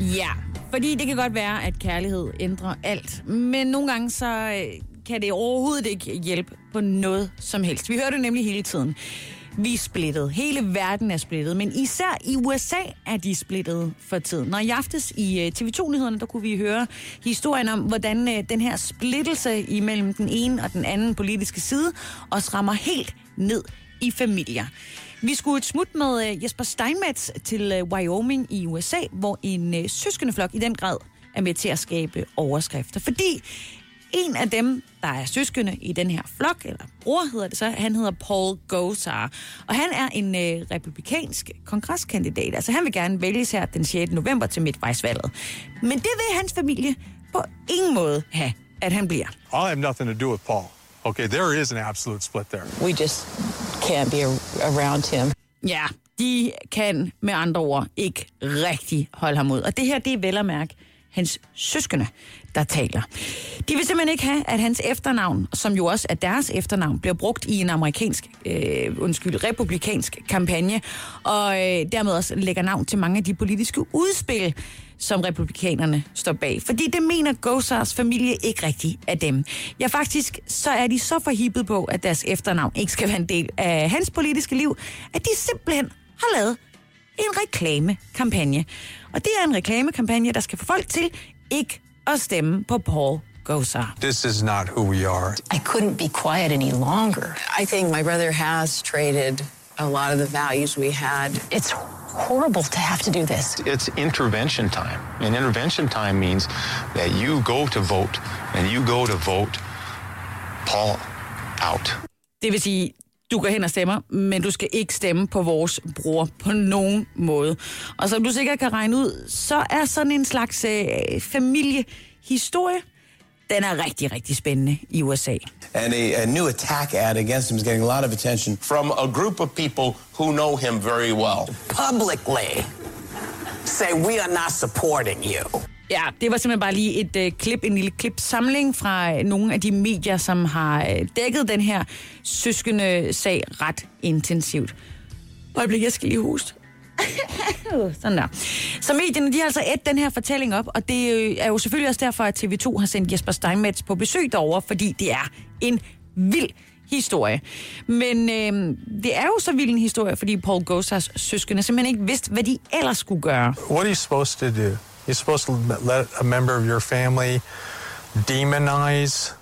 Ja, fordi det kan godt være, at kærlighed ændrer alt. Men nogle gange så øh, kan det overhovedet ikke hjælpe på noget som helst. Vi hører det nemlig hele tiden. Vi er splittet. Hele verden er splittet. Men især i USA er de splittet for tiden. Når i aftes i øh, TV2-nyhederne, der kunne vi høre historien om, hvordan øh, den her splittelse imellem den ene og den anden politiske side også rammer helt ned i familier. Vi skulle et smut med øh, Jesper Steinmetz til øh, Wyoming i USA, hvor en øh, søskendeflok i den grad er med til at skabe overskrifter. Fordi en af dem, der er søskende i den her flok, eller bror hedder det så, han hedder Paul Gosar. Og han er en øh, republikansk kongreskandidat. Altså han vil gerne vælges her den 6. november til midtvejsvalget. Men det vil hans familie på ingen måde have, at han bliver. I have nothing to do with Paul. Okay, there is an absolute split there. We just can't be a- around him. Ja, de kan med andre ord ikke rigtig holde ham ud. Og det her, det er vel at mærke hans søskende, der taler. De vil simpelthen ikke have, at hans efternavn, som jo også er deres efternavn, bliver brugt i en amerikansk, øh, undskyld, republikansk kampagne, og øh, dermed også lægger navn til mange af de politiske udspil, som republikanerne står bag. Fordi det mener Gosars familie ikke rigtigt af dem. Ja, faktisk så er de så forhippet på, at deres efternavn ikke skal være en del af hans politiske liv, at de simpelthen har lavet en reklamekampagne. Og det er en reklamekampagne, der skal få folk til ikke at stemme på Paul Gosar. This is not who we are. I couldn't be quiet any longer. I think my brother has traded a lot of the values we had. It's horrible to have to do this. It's intervention time. And intervention time means that you go to vote and you go to vote Paul out. Det vil sige, du går hen og stemmer, men du skal ikke stemme på vores bror på nogen måde. Og som du sikkert kan regne ud, så er sådan en slags øh, familiehistorie, den er rigtig, rigtig spændende i USA. And a, a new attack ad against him is getting a lot of attention. from a group of people who know him very well. publicly say we are not supporting you. Ja, det var simpelthen bare lige et øh, klip, en lille klipsamling fra øh, nogle af de medier, som har øh, dækket den her søskende sag ret intensivt. Øjeblik, jeg skal lige hoste. Sådan der. Så medierne, de har altså et den her fortælling op, og det øh, er jo selvfølgelig også derfor, at TV2 har sendt Jesper Steinmetz på besøg derover, fordi det er en vild historie. Men øh, det er jo så vild en historie, fordi Paul Gosars søskende simpelthen ikke vidste, hvad de ellers skulle gøre. What are you supposed to do? You're supposed to let a member of your family demonize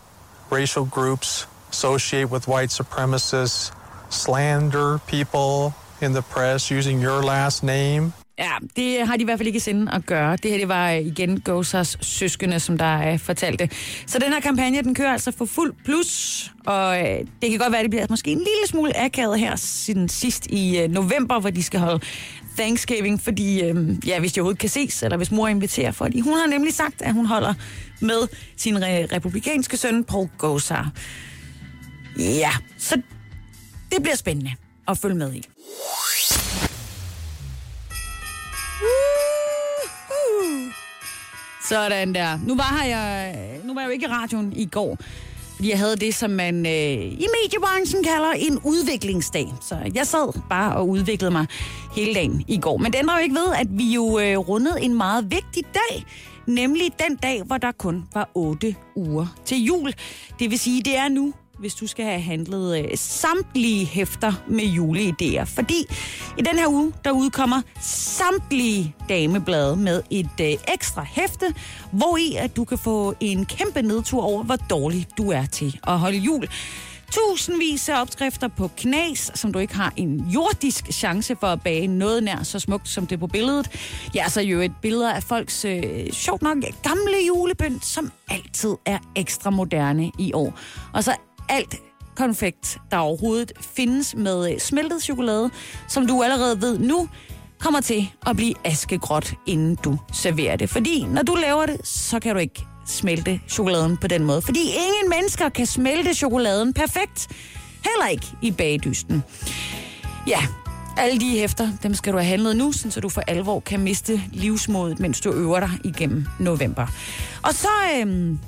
racial groups, associate with white supremacists, slander people in the press using your last name. Ja, det har de i hvert fald ikke i sinde at gøre. Det her det var øh, igen Gozers søskende, som der er fortalte. Så den her kampagne, den kører altså for fuld plus, og øh, det kan godt være, at det bliver måske en lille smule akavet her siden sidst i november, hvor de skal holde Thanksgiving, fordi ja, hvis de overhovedet kan ses, eller hvis mor inviterer, fordi hun har nemlig sagt, at hun holder med sin re- republikanske søn, Paul Gosar. Ja, så det bliver spændende at følge med i. Sådan der. Nu var, her jeg, nu var jeg jo ikke i radioen i går, fordi jeg havde det, som man øh, i mediebranchen kalder en udviklingsdag. Så jeg sad bare og udviklede mig hele dagen i går. Men det ændrer jo ikke ved, at vi jo øh, rundede en meget vigtig dag, nemlig den dag, hvor der kun var 8 uger til jul. Det vil sige, det er nu, hvis du skal have handlet øh, samtlige hæfter med juleidéer. Fordi i den her uge, der udkommer samtlige dameblade med et øh, ekstra hæfte, hvor i at du kan få en kæmpe nedtur over, hvor dårlig du er til at holde jul. Tusindvis af opskrifter på knas, som du ikke har en jordisk chance for at bage noget nær så smukt som det på billedet. Ja, så jo et billede af folks, øh, sjovt nok, gamle julebønd, som altid er ekstra moderne i år. Og så alt konfekt, der overhovedet findes med øh, smeltet chokolade, som du allerede ved nu, kommer til at blive askegråt, inden du serverer det. Fordi når du laver det, så kan du ikke smelte chokoladen på den måde. Fordi ingen mennesker kan smelte chokoladen perfekt. Heller ikke i bagdysten. Ja, alle de hæfter, dem skal du have handlet nu, så du for alvor kan miste livsmodet, mens du øver dig igennem november. Og så, øhm,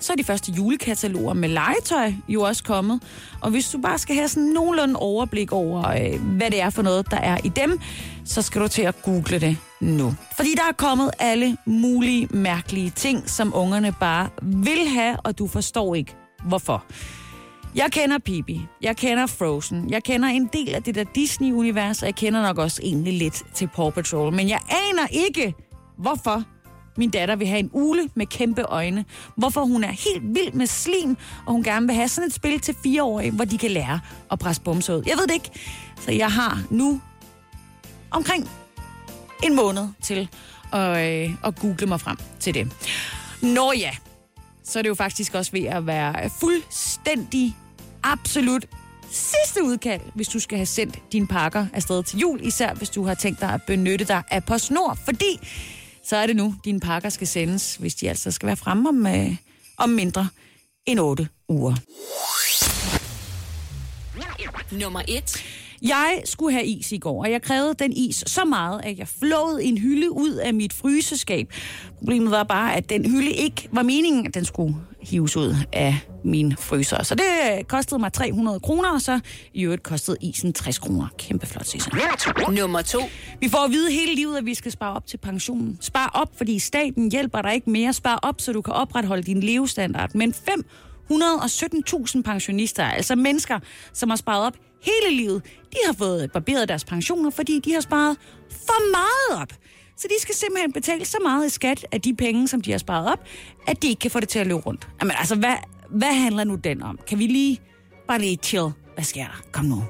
så er de første julekataloger med legetøj jo også kommet. Og hvis du bare skal have sådan nogenlunde overblik over, øh, hvad det er for noget, der er i dem, så skal du til at google det nu. Fordi der er kommet alle mulige mærkelige ting, som ungerne bare vil have, og du forstår ikke, hvorfor. Jeg kender Pippi, jeg kender Frozen, jeg kender en del af det der Disney-univers, og jeg kender nok også egentlig lidt til Paw Patrol. Men jeg aner ikke, hvorfor min datter vil have en ule med kæmpe øjne. Hvorfor hun er helt vild med slim, og hun gerne vil have sådan et spil til fireårige, hvor de kan lære at presse bumser ud. Jeg ved det ikke. Så jeg har nu omkring en måned til at, øh, at google mig frem til det. Nå ja, så er det jo faktisk også ved at være fuldstændig, absolut sidste udkald, hvis du skal have sendt dine pakker afsted til jul, især hvis du har tænkt dig at benytte dig af PostNord, fordi så er det nu, dine pakker skal sendes, hvis de altså skal være fremme om, øh, om mindre end 8 uger. Nummer et. Jeg skulle have is i går, og jeg krævede den is så meget, at jeg flåede en hylde ud af mit fryseskab. Problemet var bare, at den hylde ikke var meningen, at den skulle hives ud af min fryser. Så det øh, kostede mig 300 kroner, og så i øvrigt kostede isen 60 kroner. Kæmpe flot, Sisse. Nummer to. Vi får at vide hele livet, at vi skal spare op til pensionen. Spar op, fordi staten hjælper dig ikke mere. Spar op, så du kan opretholde din levestandard. Men 517.000 pensionister, altså mennesker, som har sparet op hele livet, de har fået barberet deres pensioner, fordi de har sparet for meget op. Så de skal simpelthen betale så meget i skat af de penge, som de har sparet op, at de ikke kan få det til at løbe rundt. Jamen altså, hvad, hvad handler nu den om? Kan vi lige, bare lige chill? Hvad sker der? Kom nu.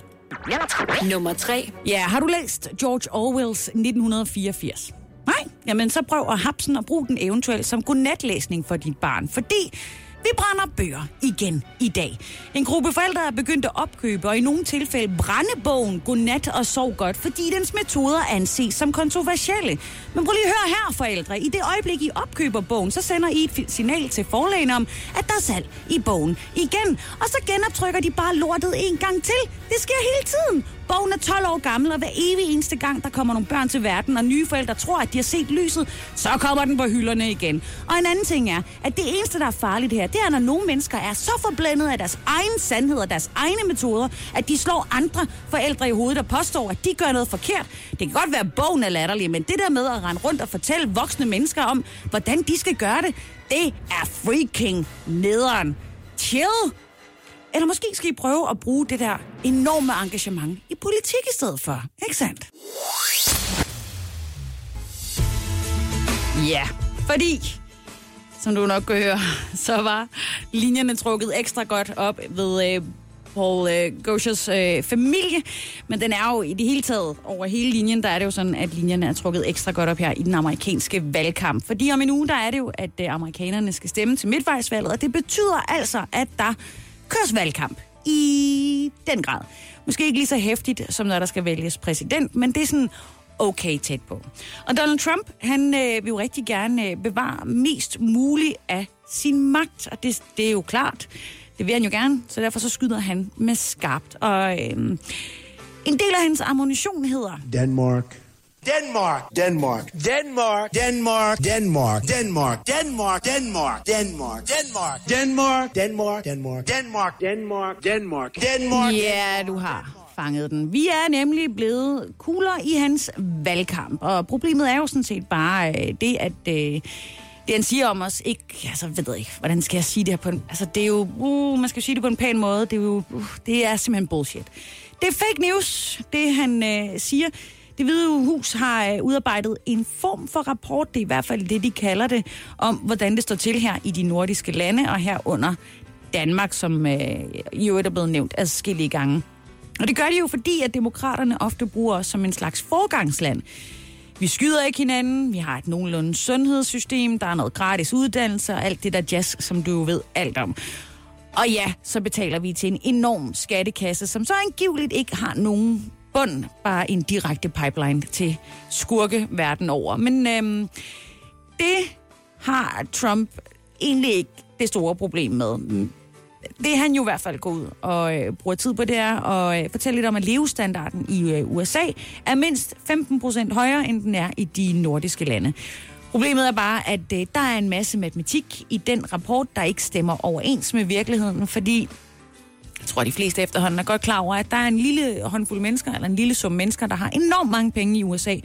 Nummer tre. Ja, har du læst George Orwells 1984? Nej? Jamen, så prøv at hapsen og brug den eventuelt som godnatlæsning for dit barn, fordi vi brænder bøger igen i dag. En gruppe forældre er begyndt at opkøbe og i nogle tilfælde brænde bogen Godnat og sov godt, fordi dens metoder anses som kontroversielle. Men prøv lige at høre her, forældre. I det øjeblik, I opkøber bogen, så sender I et signal til forlagene om, at der er salg i bogen igen. Og så genoptrykker de bare lortet en gang til. Det sker hele tiden. Bogen er 12 år gammel, og hver evig eneste gang, der kommer nogle børn til verden, og nye forældre tror, at de har set lyset, så kommer den på hylderne igen. Og en anden ting er, at det eneste, der er farligt her, det er, når nogle mennesker er så forblændet af deres egen sandhed og deres egne metoder, at de slår andre forældre i hovedet og påstår, at de gør noget forkert. Det kan godt være, at bogen er latterlig, men det der med at rende rundt og fortælle voksne mennesker om, hvordan de skal gøre det, det er freaking nederen. Chill! Eller måske skal I prøve at bruge det der enorme engagement i politik i stedet for. Ikke sandt? Ja, fordi, som du nok kan høre, så var linjerne trukket ekstra godt op ved øh, Paul øh, Gauchers øh, familie. Men den er jo i det hele taget over hele linjen, der er det jo sådan, at linjerne er trukket ekstra godt op her i den amerikanske valgkamp. Fordi om en uge, der er det jo, at øh, amerikanerne skal stemme til midtvejsvalget, og det betyder altså, at der køres valgkamp i den grad. Måske ikke lige så hæftigt, som når der skal vælges præsident, men det er sådan okay tæt på. Og Donald Trump, han øh, vil jo rigtig gerne øh, bevare mest muligt af sin magt, og det, det er jo klart. Det vil han jo gerne, så derfor så skyder han med skarpt. Og øh, en del af hans ammunition hedder... Denmark. Denmark, Denmark, Denmark, Denmark, Denmark, Denmark, Denmark, Denmark, Denmark, Denmark, Denmark, Denmark, Denmark, Denmark, Denmark, Denmark, Denmark. Ja, du har fanget den. Vi er nemlig blevet kugler i hans valgkamp, og problemet er jo sådan set bare øh, det, at øh, det han siger om os, ikke, altså ved jeg ikke, hvordan skal jeg sige det her på en, altså det er jo, uh, man skal jo sige det på en pæn måde, det er jo, uh, det er simpelthen bullshit. Det er fake news, det han øh, siger. Det Hvide Hus har øh, udarbejdet en form for rapport, det er i hvert fald det, de kalder det, om hvordan det står til her i de nordiske lande, og herunder Danmark, som øh, i øvrigt er blevet nævnt adskillige gange. Og det gør de jo, fordi at demokraterne ofte bruger os som en slags forgangsland. Vi skyder ikke hinanden, vi har et nogenlunde sundhedssystem, der er noget gratis uddannelse og alt det der jazz, som du jo ved alt om. Og ja, så betaler vi til en enorm skattekasse, som så angiveligt ikke har nogen bund bare en direkte pipeline til skurke verden over. Men øhm, det har Trump egentlig ikke det store problem med. Det han jo i hvert fald går ud og øh, bruger tid på, det er at øh, fortælle lidt om, at levestandarden i øh, USA er mindst 15 procent højere, end den er i de nordiske lande. Problemet er bare, at øh, der er en masse matematik i den rapport, der ikke stemmer overens med virkeligheden, fordi jeg tror, de fleste efterhånden er godt klar over, at der er en lille håndfuld mennesker, eller en lille sum mennesker, der har enormt mange penge i USA,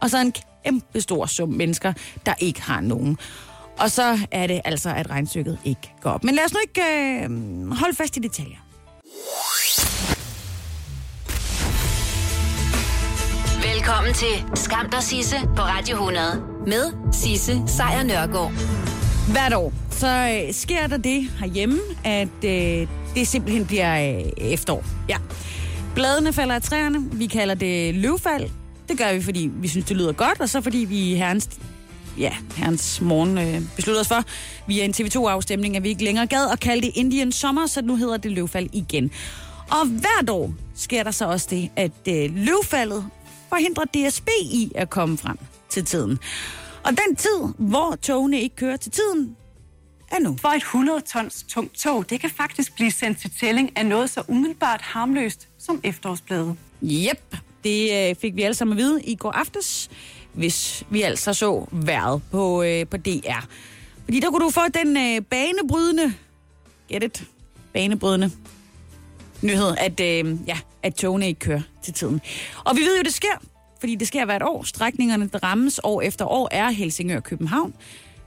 og så en kæmpe stor sum mennesker, der ikke har nogen. Og så er det altså, at regnstykket ikke går op. Men lad os nu ikke øh, holde fast i detaljer. Velkommen til Skam der Sisse på Radio 100 med Sisse Sejr Nørgaard. Hvert år, så øh, sker der det herhjemme, at øh, det simpelthen bliver øh, efterår. Ja. Bladene falder af træerne. Vi kalder det løvfald. Det gør vi, fordi vi synes, det lyder godt, og så fordi vi i herrens, ja, herrens morgen øh, besluttede os for, via en TV2-afstemning, at vi ikke længere gad at kalde det Indian Sommer, så nu hedder det løvfald igen. Og hvert år sker der så også det, at øh, løvfaldet forhindrer DSB i at komme frem til tiden. Og den tid, hvor togene ikke kører til tiden, er nu. For et 100 tons tungt tog, det kan faktisk blive sendt til tælling af noget så umiddelbart harmløst som efterårsblade. Yep, det øh, fik vi alle sammen at vide i går aftes, hvis vi altså så vejret på, øh, på DR. Fordi der kunne du få den øh, banebrydende, get it, banebrydende nyhed, at, øh, ja, at togene ikke kører til tiden. Og vi ved jo, det sker, fordi det sker hvert år. Strækningerne, der rammes år efter år, er Helsingør, København,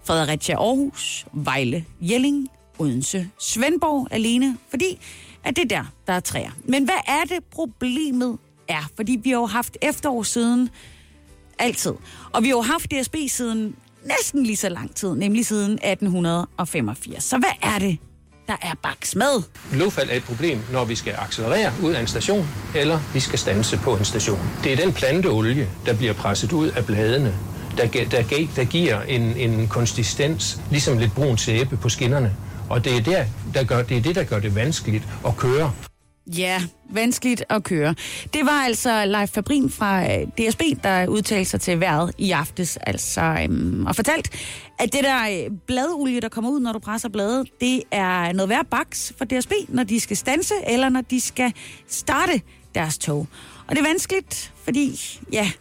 Fredericia, Aarhus, Vejle, Jelling, Odense, Svendborg alene, fordi at det er der, der er træer. Men hvad er det problemet er? Fordi vi har jo haft efterår siden altid. Og vi har jo haft DSB siden næsten lige så lang tid, nemlig siden 1885. Så hvad er det, der er baks med? Løvfald er et problem, når vi skal accelerere ud af en station, eller vi skal stanse på en station. Det er den planteolie, der bliver presset ud af bladene, der, der, der giver en, en konsistens, ligesom lidt brun sæbe på skinnerne. Og det er, der, der gør, det er det, der gør det vanskeligt at køre. Ja, vanskeligt at køre. Det var altså Leif Fabrin fra øh, DSB, der udtalte sig til vejret i aftes, altså, øhm, og fortalt, at det der øh, bladolie, der kommer ud, når du presser bladet, det er noget værd baks for DSB, når de skal stanse, eller når de skal starte deres tog. Og det er vanskeligt, fordi, ja,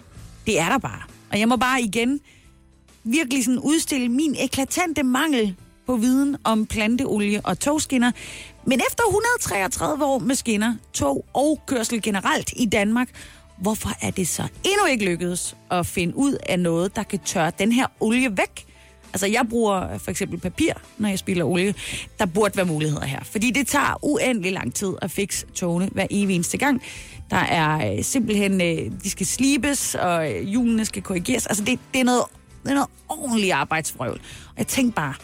det er der bare. Og jeg må bare igen virkelig sådan udstille min eklatante mangel på viden om planteolie og togskinner. Men efter 133 år med skinner, tog og kørsel generelt i Danmark, hvorfor er det så endnu ikke lykkedes at finde ud af noget, der kan tørre den her olie væk? Altså, jeg bruger for eksempel papir, når jeg spiller olie. Der burde være muligheder her. Fordi det tager uendelig lang tid at fikse togene hver evig eneste gang. Der er øh, simpelthen, øh, de skal slibes, og øh, hjulene skal korrigeres. Altså, det, det, er noget, det er noget ordentligt arbejdsvrøvl. Og jeg tænkte bare,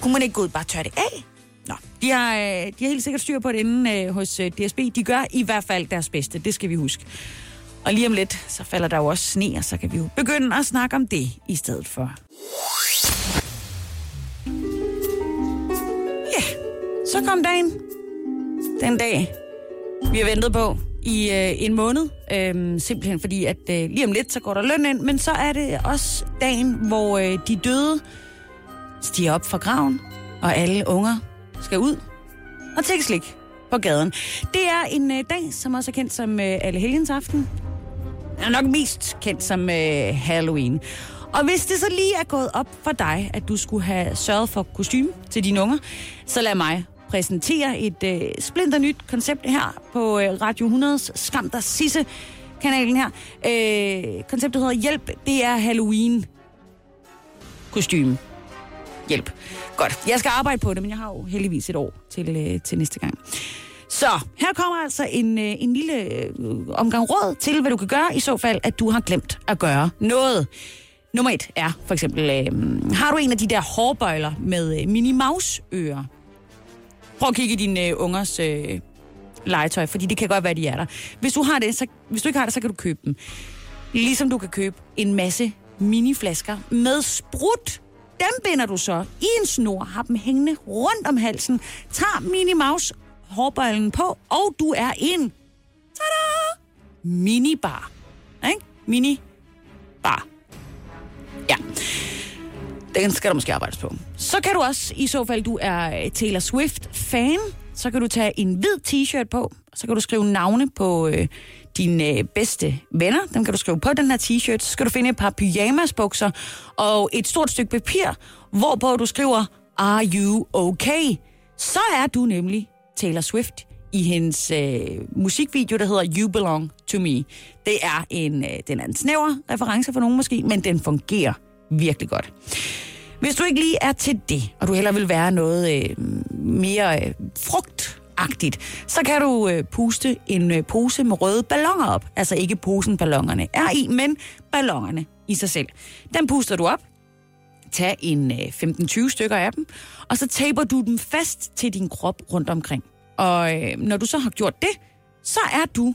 kunne man ikke gå ud og bare tørre det af? Nå, de har, øh, de har helt sikkert styr på det inde øh, hos øh, DSB. De gør i hvert fald deres bedste, det skal vi huske. Og lige om lidt, så falder der jo også sne, og så kan vi jo begynde at snakke om det i stedet for. Ja, så kom dagen. Den dag, vi har ventet på i øh, en måned. Øhm, simpelthen fordi, at øh, lige om lidt, så går der løn ind. Men så er det også dagen, hvor øh, de døde stiger op fra graven, og alle unger skal ud og tække slik på gaden. Det er en øh, dag, som også er kendt som øh, Alle aften. Er nok mest kendt som øh, Halloween. Og hvis det så lige er gået op for dig, at du skulle have sørget for kostume til dine unger, så lad mig præsentere et øh, splinter nyt koncept her på øh, Radio 100's Skam der Sisse kanalen her. Øh, konceptet hedder Hjælp, det er Halloween kostume. Hjælp. Godt. Jeg skal arbejde på det, men jeg har jo heldigvis et år til, øh, til næste gang. Så her kommer altså en, øh, en lille øh, omgang råd til, hvad du kan gøre i så fald, at du har glemt at gøre noget. Nummer et er for eksempel, øh, har du en af de der hårbøjler med øh, mini mouse ører? Prøv at kigge i dine øh, ungers øh, legetøj, fordi det kan godt være, de er der. Hvis du, har det, så, hvis du ikke har det, så kan du købe dem. Ligesom du kan købe en masse miniflasker med sprut. Dem binder du så i en snor, har dem hængende rundt om halsen, tager Minnie Mouse hårbøjlen på, og du er en tada, minibar. Ikke? Minibar. Ja. Den skal der måske arbejdes på. Så kan du også, i så fald du er Taylor Swift-fan, så kan du tage en hvid t-shirt på, så kan du skrive navne på øh, dine bedste venner. Dem kan du skrive på den her t-shirt. Så skal du finde et par pyjamasbukser og et stort stykke papir, hvorpå du skriver, Are you okay? Så er du nemlig Taylor Swift i hendes øh, musikvideo, der hedder You Belong to Me. Det er en, øh, den er en snæver reference for nogen måske, men den fungerer virkelig godt. Hvis du ikke lige er til det, og du heller vil være noget øh, mere øh, agtigt så kan du øh, puste en øh, pose med røde ballonger op. Altså ikke posen ballongerne er i, men ballongerne i sig selv. Den puster du op, tag en øh, 15-20 stykker af dem, og så taber du dem fast til din krop rundt omkring. Og øh, når du så har gjort det, så er du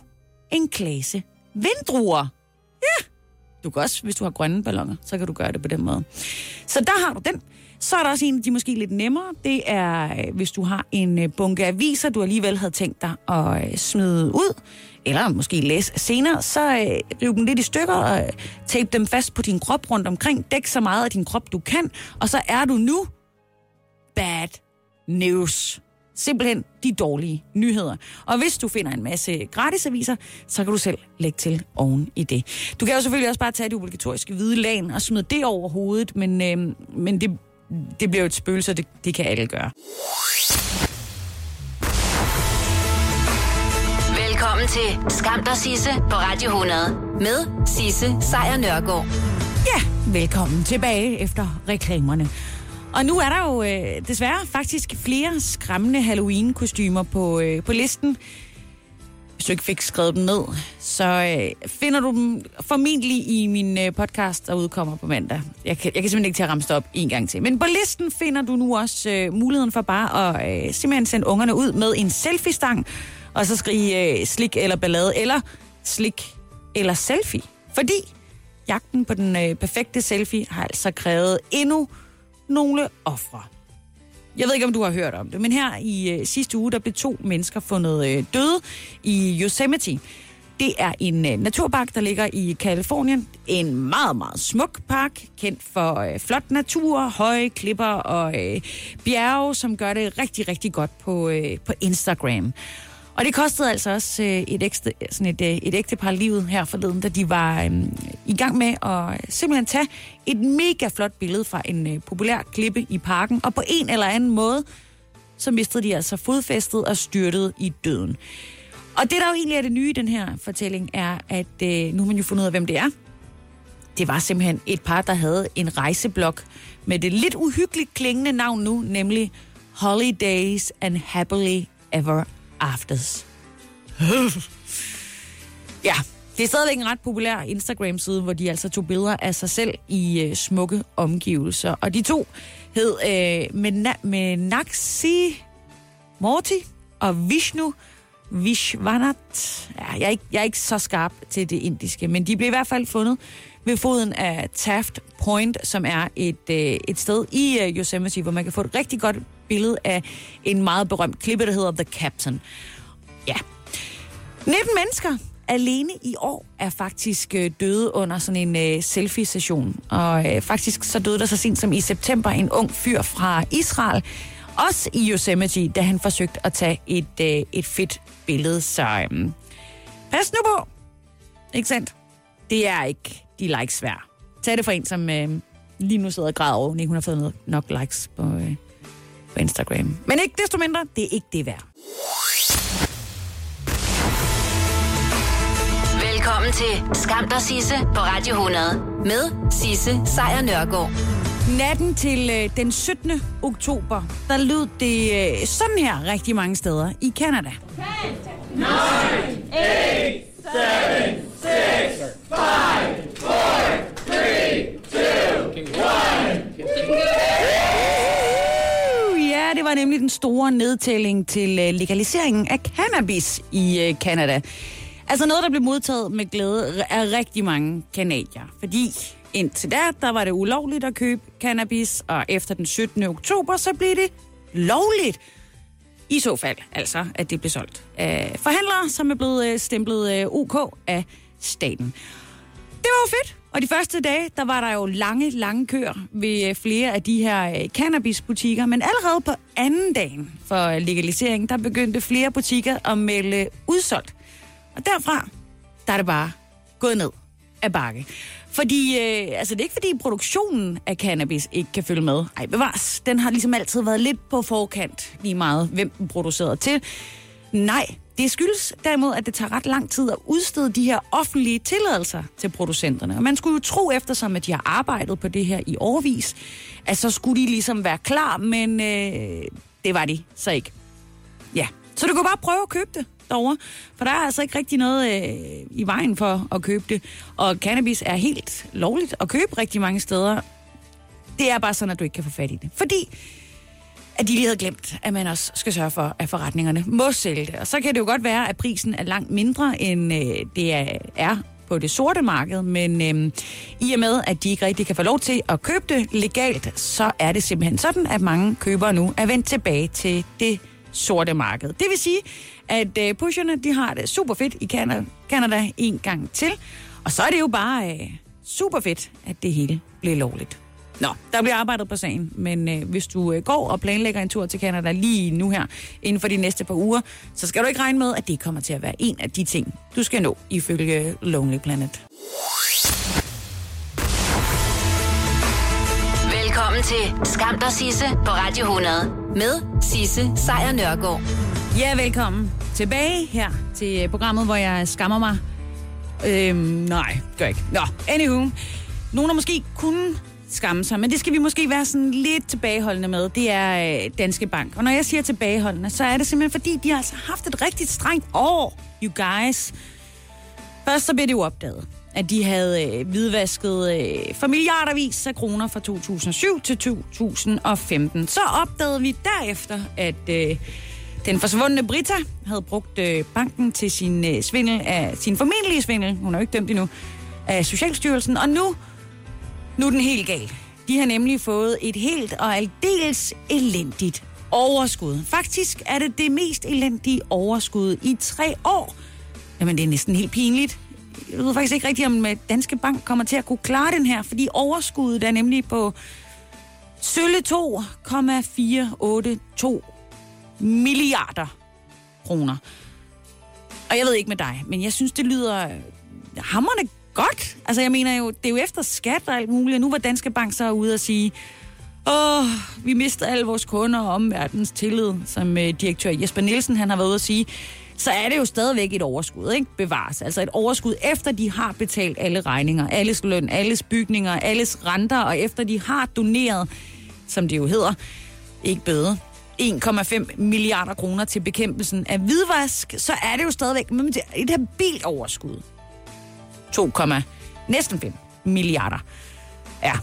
en klasse vindruer. Ja, du kan også, hvis du har grønne ballonger, så kan du gøre det på den måde. Så der har du den. Så er der også en af de måske lidt nemmere. Det er, øh, hvis du har en øh, bunke aviser, du alligevel havde tænkt dig at øh, smide ud, eller måske læse senere, så øh, riv dem lidt i stykker og tape dem fast på din krop rundt omkring. Dæk så meget af din krop, du kan, og så er du nu bad news. Simpelthen de dårlige nyheder. Og hvis du finder en masse gratisaviser, så kan du selv lægge til oven i det. Du kan jo selvfølgelig også bare tage det obligatoriske hvide lagen og smide det over hovedet, men, øh, men det, det bliver jo et spøgelse, og det, det kan alle gøre. Velkommen til Skam der Sisse på Radio 100 med Sisse Sejr Nørgaard. Ja, velkommen tilbage efter reklamerne. Og nu er der jo øh, desværre faktisk flere skræmmende Halloween-kostymer på, øh, på listen. Hvis du ikke fik skrevet dem ned, så øh, finder du dem formentlig i min øh, podcast, der udkommer på mandag. Jeg kan, jeg kan simpelthen ikke til at ramse op en gang til. Men på listen finder du nu også øh, muligheden for bare at øh, simpelthen sende ungerne ud med en selfie-stang, og så skrige øh, slik eller ballade, eller slik eller selfie. Fordi jagten på den øh, perfekte selfie har altså krævet endnu nogle ofre. Jeg ved ikke, om du har hørt om det, men her i øh, sidste uge, der blev to mennesker fundet øh, døde i Yosemite. Det er en øh, naturpark, der ligger i Kalifornien. En meget, meget smuk park, kendt for øh, flot natur, høje klipper og øh, bjerge, som gør det rigtig, rigtig godt på, øh, på Instagram. Og det kostede altså også øh, et, ekstra, sådan et, øh, et ægte par livet her forleden, da de var øh, i gang med at øh, simpelthen tage et mega flot billede fra en øh, populær klippe i parken, og på en eller anden måde, så mistede de altså fodfæstet og styrtede i døden. Og det, der jo egentlig er det nye i den her fortælling, er, at øh, nu har man jo fundet ud af, hvem det er. Det var simpelthen et par, der havde en rejseblog med det lidt uhyggeligt klingende navn nu, nemlig Holidays and Happily Ever Afters. ja, det er stadigvæk en ret populær Instagram-side, hvor de altså tog billeder af sig selv i øh, smukke omgivelser. Og de to hed øh, Mena- Menaxi Morty og Vishnu Vishwanat. Ja, jeg, er ikke, jeg er ikke så skarp til det indiske, men de blev i hvert fald fundet ved foden af Taft Point, som er et, øh, et sted i øh, Yosemite, hvor man kan få et rigtig godt billede af en meget berømt klippe, der hedder The Captain. Ja. 19 mennesker alene i år er faktisk øh, døde under sådan en øh, selfie-session. Og øh, faktisk så døde der så sent som i september en ung fyr fra Israel, også i Yosemite, da han forsøgte at tage et, øh, et fedt billede. Så øh, pas nu på. Ikke sandt? Det er ikke de likes værd. Tag det for en, som øh, lige nu sidder og græder over, hun har fået nok likes på, øh, på Instagram. Men ikke desto mindre, det er ikke det værd. Velkommen til Skam der Sisse på Radio 100 med Sisse Sejr Nørgaard. Natten til øh, den 17. oktober, der lød det øh, sådan her rigtig mange steder i Kanada. 10, 9, 8, 7, 6, 5, 4, 3, 2, 1. Ja, det var nemlig den store nedtælling til øh, legaliseringen af cannabis i øh, Kanada. Altså noget, der blev modtaget med glæde af rigtig mange kanadier. Fordi indtil da, der var det ulovligt at købe cannabis, og efter den 17. oktober, så blev det lovligt i så fald, altså, at det blev solgt af forhandlere, som er blevet øh, stemplet øh, OK af staten. Det var jo fedt. Og de første dage, der var der jo lange, lange køer ved øh, flere af de her cannabisbutikker. Men allerede på anden dagen for legalisering, der begyndte flere butikker at melde udsolgt. Og derfra, der er det bare gået ned af bakke. Fordi, øh, altså det er ikke fordi produktionen af cannabis ikke kan følge med. Ej, bevares. Den har ligesom altid været lidt på forkant, lige meget hvem den producerer til. Nej, det skyldes derimod, at det tager ret lang tid at udstede de her offentlige tilladelser til producenterne. Og man skulle jo tro eftersom, at de har arbejdet på det her i årvis, at så skulle de ligesom være klar, men øh, det var de så ikke. Ja, så du kan bare prøve at købe det derovre, for der er altså ikke rigtig noget øh, i vejen for at købe det. Og cannabis er helt lovligt at købe rigtig mange steder. Det er bare sådan, at du ikke kan få fat i det. Fordi at de lige havde glemt, at man også skal sørge for, at forretningerne må sælge det. Og så kan det jo godt være, at prisen er langt mindre, end øh, det er, på det sorte marked, men øh, i og med, at de ikke rigtig kan få lov til at købe det legalt, så er det simpelthen sådan, at mange købere nu er vendt tilbage til det sorte marked. Det vil sige, at øh, pusherne de har det super fedt i Canada, Canada en gang til, og så er det jo bare øh, super fedt, at det hele bliver lovligt. Nå, der bliver arbejdet på sagen, men øh, hvis du øh, går og planlægger en tur til Canada lige nu her, inden for de næste par uger, så skal du ikke regne med, at det kommer til at være en af de ting, du skal nå, ifølge Lonely Planet. Velkommen til Skam der Sisse på Radio 100 med Sisse Sejr Nørgaard. Ja, velkommen tilbage her til programmet, hvor jeg skammer mig. Øhm, nej, gør ikke. Nå, anywho. Nogen, der måske kunne skamme sig, men det skal vi måske være sådan lidt tilbageholdende med. Det er øh, Danske Bank. Og når jeg siger tilbageholdende, så er det simpelthen fordi, de har altså haft et rigtig strengt år, you guys. Først så blev det jo opdaget, at de havde øh, hvidvasket øh, for milliardervis af kroner fra 2007 til 2015. Så opdagede vi derefter, at øh, den forsvundne Brita havde brugt øh, banken til sin øh, svindel af sin formindelige svindel, hun er jo ikke dømt endnu, af Socialstyrelsen, og nu, nu er den helt gal. De har nemlig fået et helt og aldeles elendigt overskud. Faktisk er det det mest elendige overskud i tre år. Jamen, det er næsten helt pinligt. Jeg ved faktisk ikke rigtigt, om øh, Danske Bank kommer til at kunne klare den her, fordi overskuddet er nemlig på sølle 2,482 milliarder kroner. Og jeg ved ikke med dig, men jeg synes, det lyder øh, hammerne godt. Altså, jeg mener jo, det er jo efter skat og alt muligt, og nu var Danske Bank så ude og sige, åh, vi mister alle vores kunder og omverdens tillid, som øh, direktør Jesper Nielsen, han har været ude at sige, så er det jo stadigvæk et overskud, ikke? Bevares. Altså et overskud, efter de har betalt alle regninger, alles løn, alles bygninger, alles renter, og efter de har doneret, som det jo hedder, ikke bøde, 1,5 milliarder kroner til bekæmpelsen af hvidvask, så er det jo stadigvæk et habilt overskud. 2, næsten 5 milliarder. Ja.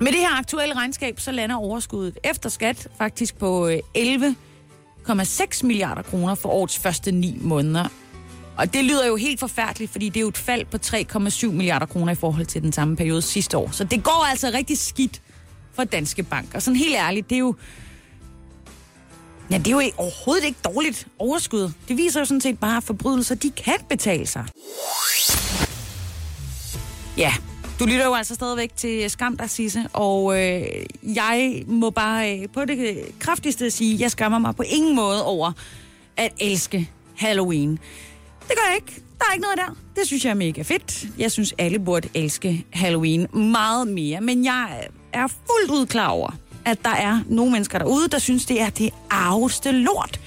Med det her aktuelle regnskab, så lander overskuddet efter skat faktisk på øh, 11 1,6 milliarder kroner for årets første ni måneder. Og det lyder jo helt forfærdeligt, fordi det er jo et fald på 3,7 milliarder kroner i forhold til den samme periode sidste år. Så det går altså rigtig skidt for Danske Bank. Og sådan helt ærligt, det er jo... Ja, det er jo overhovedet ikke dårligt overskud. Det viser jo sådan set bare, at forbrydelser, de kan betale sig. Ja, du lytter jo altså stadigvæk til Skam dig, Sisse, og øh, jeg må bare øh, på det kraftigste sige, jeg skammer mig på ingen måde over at elske Halloween. Det gør jeg ikke. Der er ikke noget der. Det synes jeg er mega fedt. Jeg synes, alle burde elske Halloween meget mere, men jeg er fuldt ud klar over, at der er nogle mennesker derude, der synes, det er det arveste lort.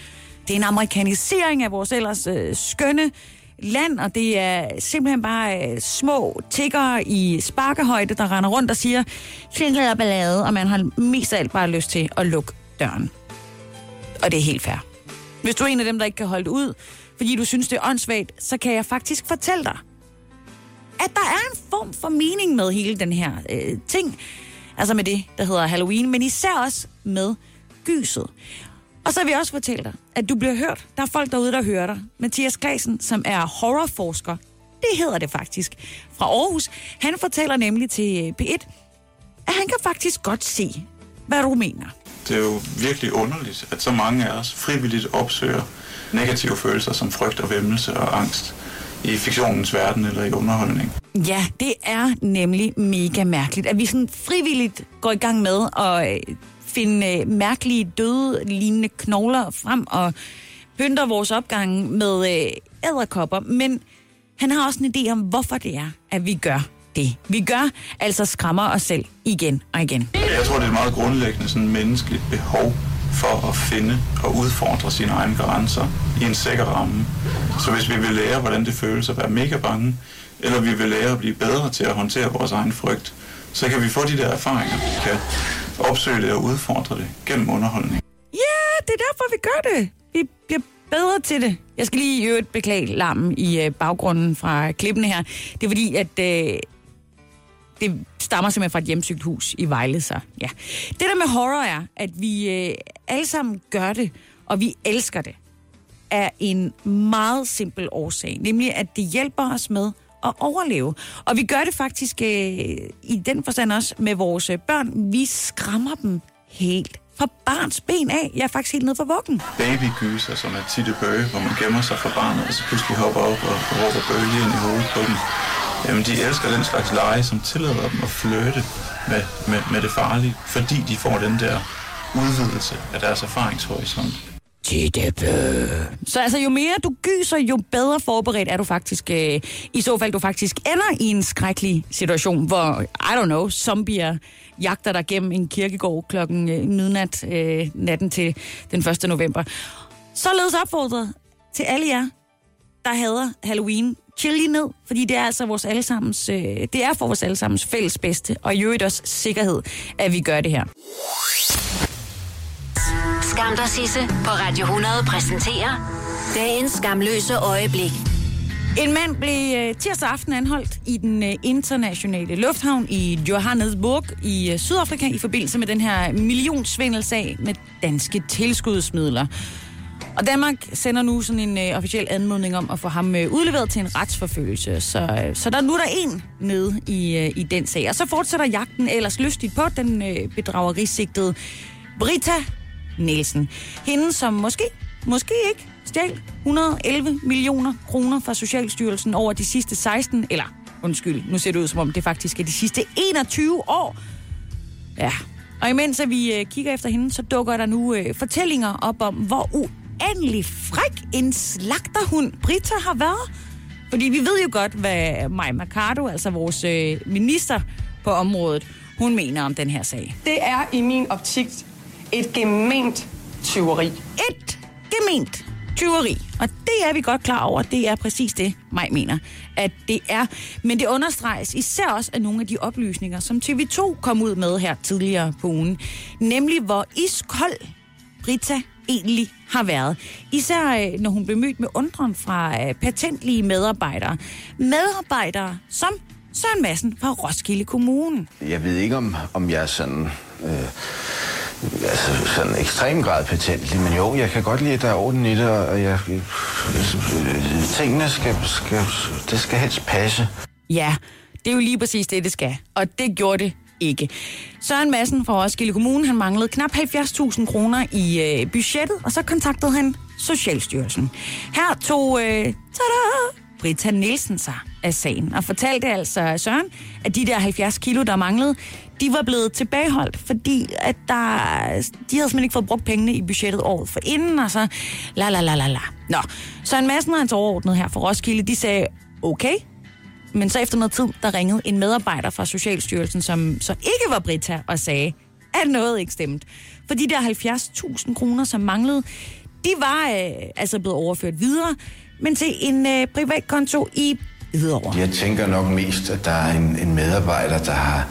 Det er en amerikanisering af vores ellers øh, skønne land, og det er simpelthen bare øh, små tigger i sparkehøjde, der render rundt og siger, klinket er ballade, og man har mest af alt bare lyst til at lukke døren. Og det er helt fair. Hvis du er en af dem, der ikke kan holde det ud, fordi du synes, det er åndssvagt, så kan jeg faktisk fortælle dig, at der er en form for mening med hele den her øh, ting. Altså med det, der hedder Halloween, men især også med gyset. Og så vil jeg også fortælle dig, at du bliver hørt. Der er folk derude, der hører dig. Mathias Klasen, som er horrorforsker, det hedder det faktisk, fra Aarhus. Han fortæller nemlig til P1, at han kan faktisk godt se, hvad du mener. Det er jo virkelig underligt, at så mange af os frivilligt opsøger negative følelser som frygt og væmmelse og angst i fiktionens verden eller i underholdning. Ja, det er nemlig mega mærkeligt, at vi sådan frivilligt går i gang med at øh, finde øh, mærkelige døde lignende knogler frem og pynter vores opgang med øh, æderkopper. Men han har også en idé om, hvorfor det er, at vi gør det. Vi gør altså skræmmer os selv igen og igen. Jeg tror, det er et meget grundlæggende sådan menneskeligt behov for at finde og udfordre sine egne grænser i en sikker ramme. Så hvis vi vil lære, hvordan det føles at være mega bange, eller vi vil lære at blive bedre til at håndtere vores egen frygt, så kan vi få de der erfaringer. Vi kan opsøge det og udfordre det gennem underholdning. Ja, det er derfor, vi gør det. Vi bliver bedre til det. Jeg skal lige i øvrigt beklage larmen i øh, baggrunden fra klippene her. Det er fordi, at øh, det stammer simpelthen fra et hjemsøgt hus i Vejle, så ja. Det der med horror er, at vi øh, alle sammen gør det, og vi elsker det, er en meget simpel årsag. Nemlig, at det hjælper os med at overleve. Og vi gør det faktisk øh, i den forstand også med vores øh, børn. Vi skræmmer dem helt fra barns ben af. Jeg er faktisk helt nede for vuggen. Babygyser, altså, som er tit bøge, hvor man gemmer sig fra barnet, og så pludselig hopper op og råber bøge ind i hovedet på dem. Jamen, de elsker den slags lege, som tillader dem at flytte med, med, med det farlige, fordi de får den der udvidelse af deres erfaringshorisont. Så altså, jo mere du gyser, jo bedre forberedt er du faktisk, øh, i så fald du faktisk ender i en skrækkelig situation, hvor, I don't know, zombier jagter dig gennem en kirkegård klokken øh, midnat øh, natten til den 1. november. Således opfordret til alle jer, der hader Halloween, chill lige ned, fordi det er altså vores allesammens, øh, det er for vores allesammens fælles bedste, og i øvrigt også sikkerhed, at vi gør det her. Skam dig, Sisse, på Radio 100 præsenterer dagens skamløse øjeblik. En mand blev øh, tirsdag aften anholdt i den øh, internationale lufthavn i Johannesburg i øh, Sydafrika i forbindelse med den her millionsvindelsag med danske tilskudsmidler. Og Danmark sender nu sådan en øh, officiel anmodning om at få ham øh, udleveret til en retsforfølgelse. Så, øh, så der nu er der en nede i, øh, i den sag. Og så fortsætter jagten ellers lystigt på den øh, bedragerisigtede Brita Nielsen. Hende, som måske, måske ikke stjal 111 millioner kroner fra Socialstyrelsen over de sidste 16, eller undskyld, nu ser det ud som om det faktisk er de sidste 21 år. Ja, og imens at vi øh, kigger efter hende, så dukker der nu øh, fortællinger op om, hvor uendelig fræk en slagterhund Brita har været. Fordi vi ved jo godt, hvad Maja Mercado, altså vores øh, minister på området, hun mener om den her sag. Det er i min optik et gement tyveri. Et gement tyveri. Og det er vi godt klar over. Det er præcis det, mig mener, at det er. Men det understreges især også af nogle af de oplysninger, som TV2 kom ud med her tidligere på ugen. Nemlig, hvor iskold Brita egentlig har været. Især øh, når hun blev mødt med undren fra øh, patentlige medarbejdere. Medarbejdere som Søren Madsen fra Roskilde Kommune. Jeg ved ikke, om, om jeg er sådan... Øh, altså sådan ekstrem grad patentlig, men jo, jeg kan godt lide, at der er orden i det, og jeg, øh, tingene skal, skal, det skal helst passe. Ja, det er jo lige præcis det, det skal. Og det gjorde det ikke. Søren Madsen fra Roskilde Kommune, han manglede knap 70.000 kroner i øh, budgettet, og så kontaktede han Socialstyrelsen. Her tog, øh, tada, Britta Nielsen sig af sagen, og fortalte altså Søren, at de der 70 kilo, der manglede, de var blevet tilbageholdt, fordi at der, de havde simpelthen ikke fået brugt pengene i budgettet året for inden, og så la la la la la. Nå, så en og hans overordnede her for Roskilde, de sagde, okay, men så efter noget tid, der ringede en medarbejder fra Socialstyrelsen, som så ikke var Brita, og sagde, at noget ikke stemte. For de der 70.000 kroner, som manglede, de var øh, altså blevet overført videre, men til en øh, privat konto i Hvidovre. Jeg tænker nok mest, at der er en, en medarbejder, der har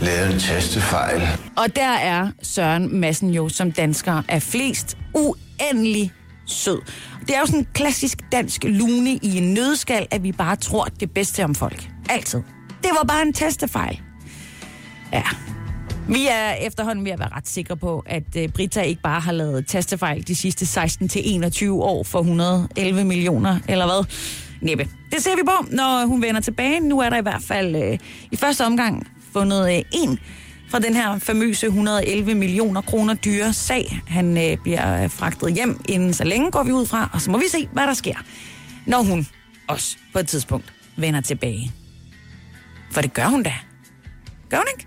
lavet en tastefejl. Og der er Søren Madsen jo som dansker er flest uendelig sød. Det er jo sådan en klassisk dansk lune i en nødskal, at vi bare tror det bedste om folk. Altid. Det var bare en testefejl. Ja. Vi er efterhånden ved at være ret sikre på, at øh, Brita ikke bare har lavet tastefejl de sidste 16-21 år for 111 millioner, eller hvad? Næppe. Det ser vi på, når hun vender tilbage. Nu er der i hvert fald øh, i første omgang fundet uh, en fra den her famøse 111 millioner kroner dyre sag. Han øh, bliver øh, fragtet hjem inden så længe, går vi ud fra, og så må vi se, hvad der sker, når hun også på et tidspunkt vender tilbage. For det gør hun da. Gør hun ikke?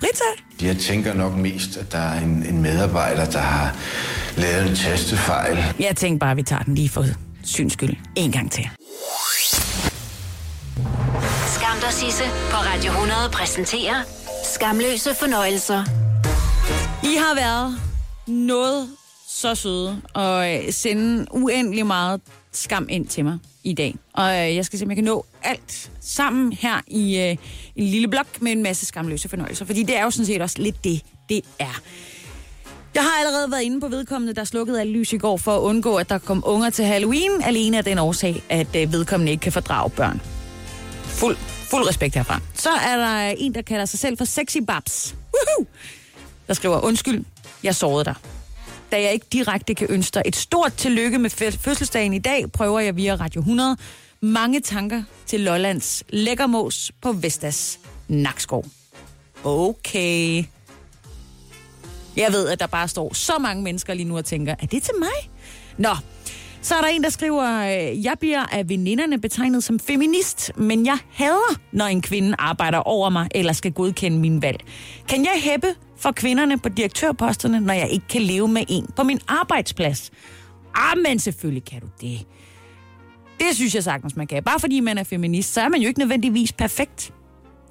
Brita? Jeg tænker nok mest, at der er en, en medarbejder, der har lavet en tastefejl. Jeg tænker bare, at vi tager den lige for syns skyld en gang til. Skam dig, Sisse på Radio 100 præsenterer Skamløse fornøjelser. I har været noget så søde og øh, sende uendelig meget skam ind til mig i dag. Og øh, jeg skal se, om jeg kan nå alt sammen her i øh, en lille blok med en masse skamløse fornøjelser. Fordi det er jo sådan set også lidt det, det er. Jeg har allerede været inde på vedkommende, der slukkede alle lys i går for at undgå, at der kom unger til Halloween, alene af den årsag, at øh, vedkommende ikke kan fordrage børn. Fuld, fuld respekt herfra. Så er der en, der kalder sig selv for Sexy Babs. Woohoo! Der skriver, undskyld, jeg sårede dig. Da jeg ikke direkte kan ønske dig et stort tillykke med fø- fødselsdagen i dag, prøver jeg via Radio 100 mange tanker til Lollands lækkermås på Vestas Nakskov. Okay. Jeg ved, at der bare står så mange mennesker lige nu og tænker, er det til mig? Nå, så er der en, der skriver, øh, jeg bliver af veninderne betegnet som feminist, men jeg hader, når en kvinde arbejder over mig eller skal godkende min valg. Kan jeg hæppe for kvinderne på direktørposterne, når jeg ikke kan leve med en på min arbejdsplads? Ah, men selvfølgelig kan du det. Det synes jeg sagtens, man kan. Bare fordi man er feminist, så er man jo ikke nødvendigvis perfekt.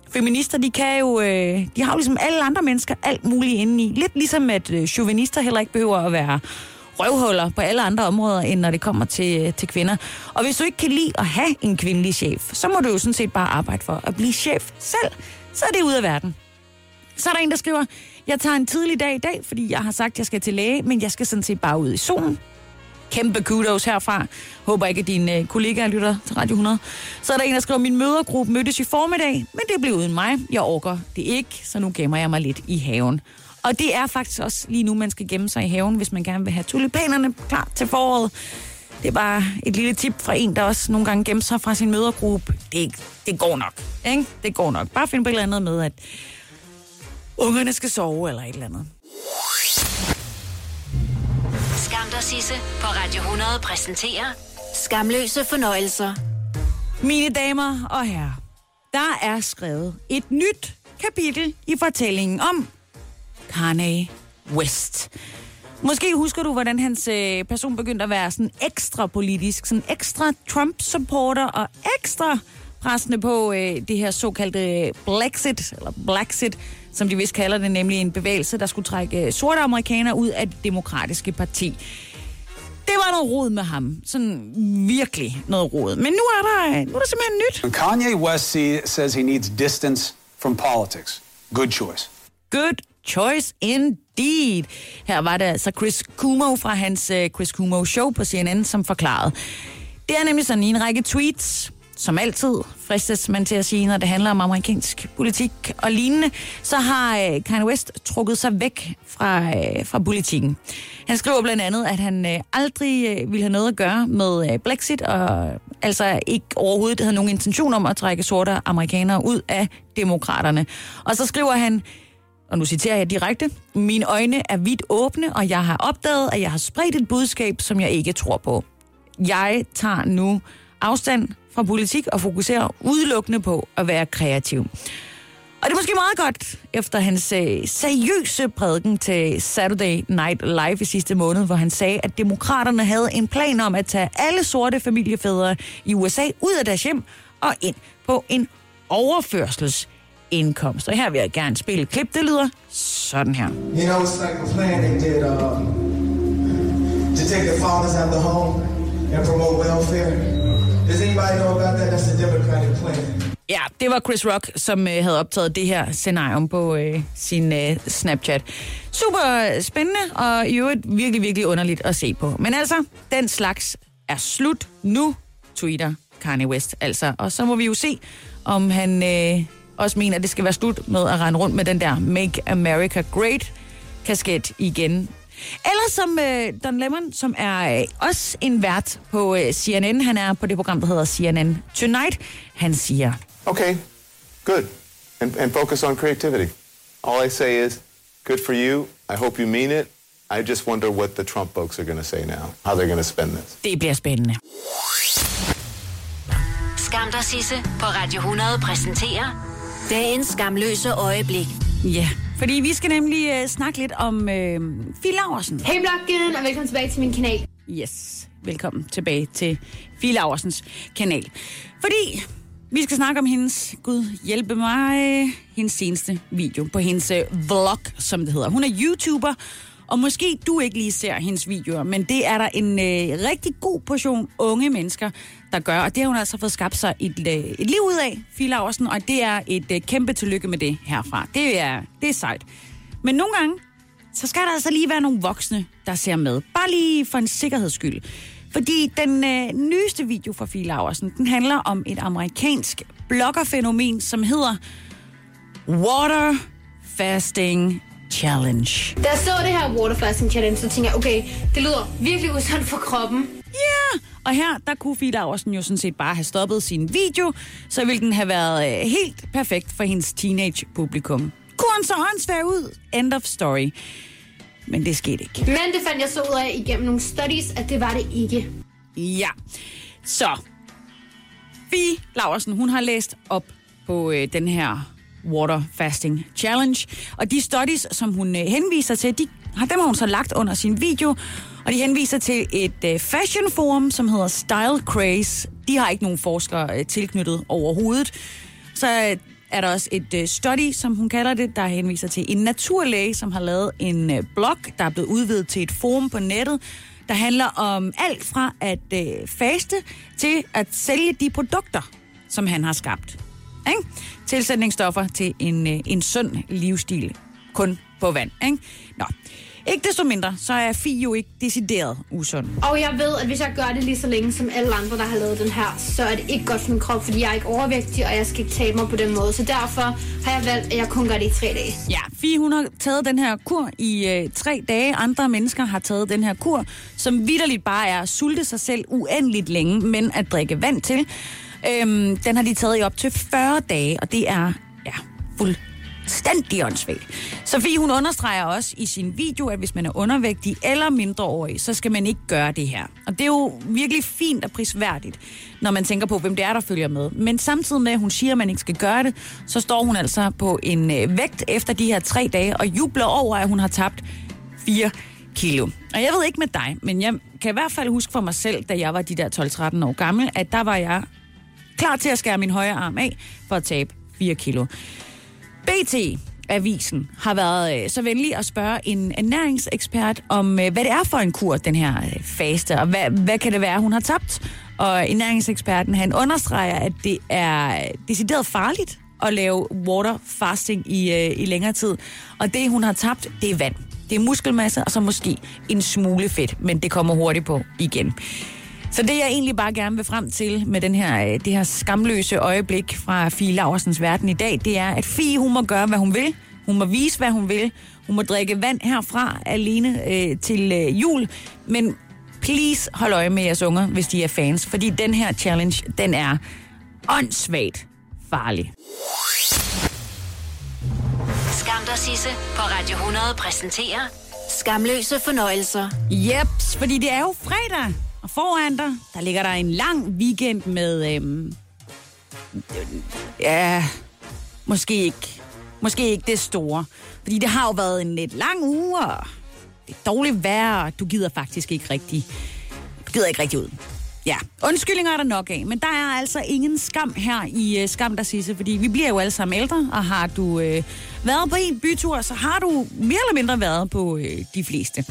Feminister, de kan jo, øh, de har jo ligesom alle andre mennesker alt muligt indeni. Lidt ligesom at øh, chauvinister heller ikke behøver at være røvhuller på alle andre områder, end når det kommer til, til kvinder. Og hvis du ikke kan lide at have en kvindelig chef, så må du jo sådan set bare arbejde for at blive chef selv. Så er det ud af verden. Så er der en, der skriver, jeg tager en tidlig dag i dag, fordi jeg har sagt, at jeg skal til læge, men jeg skal sådan set bare ud i solen. Kæmpe kudos herfra. Håber ikke, at dine øh, kollegaer lytter til Radio 100. Så er der en, der skriver, min mødergruppe mødtes i formiddag, men det blev uden mig. Jeg orker det ikke, så nu gemmer jeg mig lidt i haven. Og det er faktisk også lige nu, man skal gemme sig i haven, hvis man gerne vil have tulipanerne klar til foråret. Det er bare et lille tip fra en, der også nogle gange gemmer sig fra sin mødergruppe. Det, det går nok, ikke? Det går nok. Bare find på et eller andet med, at ungerne skal sove eller et eller andet. Skam dig, Sisse på Radio 100 præsenterer Skamløse fornøjelser. Mine damer og herrer, der er skrevet et nyt kapitel i fortællingen om Kanye West. Måske husker du, hvordan hans øh, person begyndte at være sådan ekstra politisk, sådan ekstra Trump-supporter og ekstra pressende på øh, det her såkaldte Brexit, eller Blacksit, som de vist kalder det, nemlig en bevægelse, der skulle trække øh, sorte amerikanere ud af det demokratiske parti. Det var noget rod med ham. Sådan virkelig noget rod. Men nu er der, nu er der simpelthen nyt. Kanye West says he needs distance from politics. Good choice. Good choice indeed. Her var det altså Chris Cuomo fra hans uh, Chris Cuomo Show på CNN, som forklarede. Det er nemlig sådan i en række tweets, som altid fristes man til at sige, når det handler om amerikansk politik og lignende, så har uh, Kanye West trukket sig væk fra, øh, fra politikken. Han skriver blandt andet, at han aldrig uh, ville have noget at gøre med Brexit, og altså ikke overhovedet havde nogen intention om at trække sorte amerikanere ud af demokraterne. Og så skriver han, og nu citerer jeg direkte, mine øjne er vidt åbne, og jeg har opdaget, at jeg har spredt et budskab, som jeg ikke tror på. Jeg tager nu afstand fra politik og fokuserer udelukkende på at være kreativ. Og det er måske meget godt, efter hans øh, seriøse prædiken til Saturday Night Live i sidste måned, hvor han sagde, at demokraterne havde en plan om at tage alle sorte familiefædre i USA ud af deres hjem og ind på en overførselsindkomst. Og her vil jeg gerne spille et klip, det lyder sådan her. You know, it's like a plan they did um, to take the fathers out of the home and promote welfare. Does anybody know about that? That's a Democratic plan. Ja, det var Chris Rock, som øh, havde optaget det her scenarium på øh, sin øh, Snapchat. Super spændende, og i øvrigt virkelig, virkelig underligt at se på. Men altså, den slags er slut nu, tweeter Kanye West altså. Og så må vi jo se, om han øh, også mener, at det skal være slut med at rende rundt med den der Make America Great kasket igen. Eller som øh, Don Lemon, som er øh, også en vært på øh, CNN. Han er på det program, der hedder CNN Tonight. Han siger... Okay, good. And, and focus on creativity. All I say is, good for you. I hope you mean it. I just wonder what the Trump folks are going to say now, how they're going to spend this. Det bliver spændende. Skam dig, Sisse, på Radio 100 præsenterer dagens skamløse øjeblik. Ja, fordi vi skal nemlig uh, snakke lidt om uh, Fie Laursen. Hej bloggen, og velkommen tilbage til min kanal. Yes, velkommen tilbage til Fie Laursens kanal. Fordi vi skal snakke om hendes, gud hjælpe mig, hendes seneste video på hendes uh, vlog, som det hedder. Hun er YouTuber, og måske du ikke lige ser hendes videoer, men det er der en øh, rigtig god portion unge mennesker, der gør. Og det har hun altså fået skabt sig et, øh, et liv ud af, Fie Laursen, og det er et øh, kæmpe tillykke med det herfra. Det er, det er sejt. Men nogle gange, så skal der altså lige være nogle voksne, der ser med. Bare lige for en sikkerheds skyld. Fordi den øh, nyeste video fra Fie Laursen, den handler om et amerikansk bloggerfænomen, som hedder Water Fasting Challenge. Da jeg så det her water fasting challenge, så tænkte jeg, okay, det lyder virkelig usundt for kroppen. Ja, og her, der kunne Fie Laursen jo sådan set bare have stoppet sin video, så ville den have været øh, helt perfekt for hendes teenage-publikum. Kunne han så åndssvær ud? End of story. Men det skete ikke. Men det fandt jeg så ud af igennem nogle studies, at det var det ikke. Ja, så Fie Laursen, hun har læst op på øh, den her Water Fasting Challenge. Og de studies, som hun øh, henviser til, de har dem har hun så lagt under sin video. Og de henviser til et øh, fashion forum, som hedder Style Craze. De har ikke nogen forskere øh, tilknyttet overhovedet. Så er der også et study, som hun kalder det, der henviser til en naturlæge, som har lavet en blog, der er blevet udvidet til et forum på nettet, der handler om alt fra at faste til at sælge de produkter, som han har skabt. Ikke? Tilsætningsstoffer til en, øh, en sund livsstil, kun på vand. Ikke? Nå. Ikke desto mindre, så er Fie jo ikke decideret usund. Og jeg ved, at hvis jeg gør det lige så længe som alle andre, der har lavet den her, så er det ikke godt for min krop, fordi jeg er ikke overvægtig, og jeg skal ikke tabe mig på den måde. Så derfor har jeg valgt, at jeg kun gør det i tre dage. Ja, Fie hun har taget den her kur i øh, tre dage. Andre mennesker har taget den her kur, som vidderligt bare er at sulte sig selv uendeligt længe, men at drikke vand til. Øhm, den har de taget i op til 40 dage, og det er ja, fuldstændig åndssvagt. Sofie, hun understreger også i sin video, at hvis man er undervægtig eller mindreårig, så skal man ikke gøre det her. Og det er jo virkelig fint og prisværdigt, når man tænker på, hvem det er, der følger med. Men samtidig med, at hun siger, at man ikke skal gøre det, så står hun altså på en øh, vægt efter de her tre dage og jubler over, at hun har tabt 4 kilo. Og jeg ved ikke med dig, men jeg kan i hvert fald huske for mig selv, da jeg var de der 12-13 år gammel, at der var jeg klar til at skære min højre arm af for at tabe 4 kilo. BT Avisen har været øh, så venlig at spørge en ernæringsekspert om, øh, hvad det er for en kur, den her øh, faste, og hvad, hvad kan det være, hun har tabt. Og ernæringseksperten, han understreger, at det er øh, decideret farligt at lave water fasting i, øh, i længere tid. Og det, hun har tabt, det er vand. Det er muskelmasse, og så måske en smule fedt, men det kommer hurtigt på igen. Så det, jeg egentlig bare gerne vil frem til med den her, øh, det her skamløse øjeblik fra Fie Laursens verden i dag, det er, at Fie, hun må gøre, hvad hun vil. Hun må vise, hvad hun vil. Hun må drikke vand herfra alene øh, til øh, jul. Men please hold øje med jeres unger, hvis de er fans. Fordi den her challenge, den er åndssvagt farlig. Skam dig, Sisse, på Radio 100 præsenterer Skamløse fornøjelser. Jeps, fordi det er jo fredag. Og foran dig, der ligger der en lang weekend med, øhm, ja, måske ikke, måske ikke det store. Fordi det har jo været en lidt lang uge, og det er dårligt vejr, og du gider faktisk ikke rigtig, du gider ikke rigtig ud. Ja, undskyldninger er der nok af, men der er altså ingen skam her i uh, Skam der Sisse, fordi vi bliver jo alle sammen ældre, og har du uh, været på en bytur, så har du mere eller mindre været på uh, de fleste.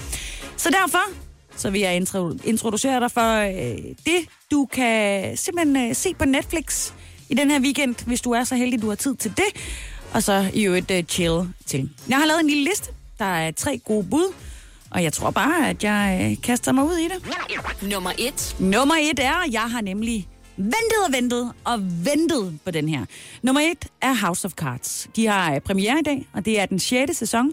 Så derfor, så vil jeg intro- introducere dig for øh, det, du kan simpelthen øh, se på Netflix i den her weekend, hvis du er så heldig, du har tid til det. Og så i øvrigt øh, chill til. Jeg har lavet en lille liste. Der er tre gode bud. Og jeg tror bare, at jeg øh, kaster mig ud i det. Nummer et. Nummer et er, jeg har nemlig ventet og ventet og ventet på den her. Nummer et er House of Cards. De har premiere i dag, og det er den 6. sæson.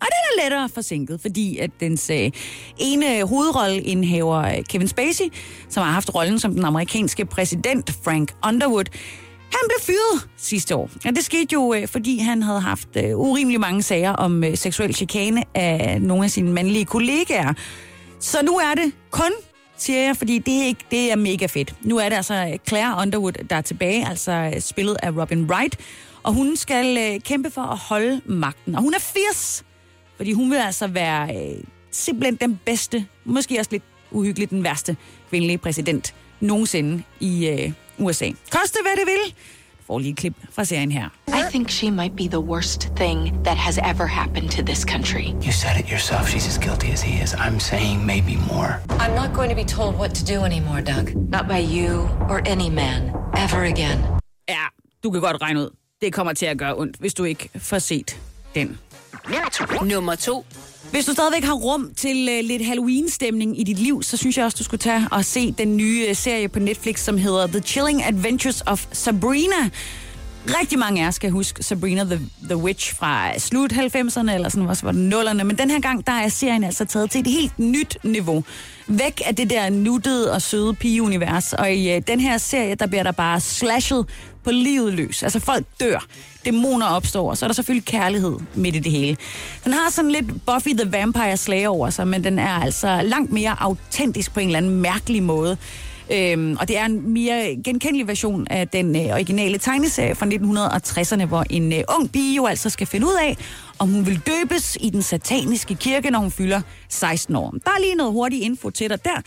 Og den er lettere forsinket, fordi at dens øh, ene hovedrolleindhaver, Kevin Spacey, som har haft rollen som den amerikanske præsident, Frank Underwood, Han blev fyret sidste år. Og det skete jo, øh, fordi han havde haft øh, urimelig mange sager om øh, seksuel chikane af nogle af sine mandlige kollegaer. Så nu er det kun, siger jeg, fordi det er, ikke, det er mega fedt. Nu er det altså øh, Claire Underwood, der er tilbage, altså øh, spillet af Robin Wright. Og hun skal øh, kæmpe for at holde magten. Og hun er 80, fordi hun vil altså være øh, simpelthen den bedste, måske også lidt uhyggeligt den værste kvindelige præsident nogensinde i øh, USA. Koste hvad det vil. Du får lige et klip fra serien her. I think she might be the worst thing that has ever happened to this country. You said it yourself. She's as guilty as he is. I'm saying maybe more. I'm not going to be told what to do anymore, Doug. Not by you or any man. Ever again. Ja, du kan godt regne ud. Det kommer til at gøre ondt, hvis du ikke får set den. Nummer to. Hvis du stadigvæk har rum til uh, lidt Halloween-stemning i dit liv, så synes jeg også, du skulle tage og se den nye uh, serie på Netflix, som hedder The Chilling Adventures of Sabrina. Rigtig mange af jer skal huske Sabrina the, the Witch fra slut 90'erne, eller sådan også var det nullerne. Men den her gang, der er serien altså taget til et helt nyt niveau. Væk af det der nuttede og søde pigeunivers. Og i uh, den her serie, der bliver der bare slashet på livet løs. Altså folk dør, dæmoner opstår, og så er der selvfølgelig kærlighed midt i det hele. Den har sådan lidt Buffy the Vampire Slayer over sig, men den er altså langt mere autentisk på en eller anden mærkelig måde. Øhm, og det er en mere genkendelig version af den øh, originale tegneserie fra 1960'erne, hvor en øh, ung pige jo altså skal finde ud af, om hun vil døbes i den sataniske kirke, når hun fylder 16 år. Der er lige noget hurtig info til dig der.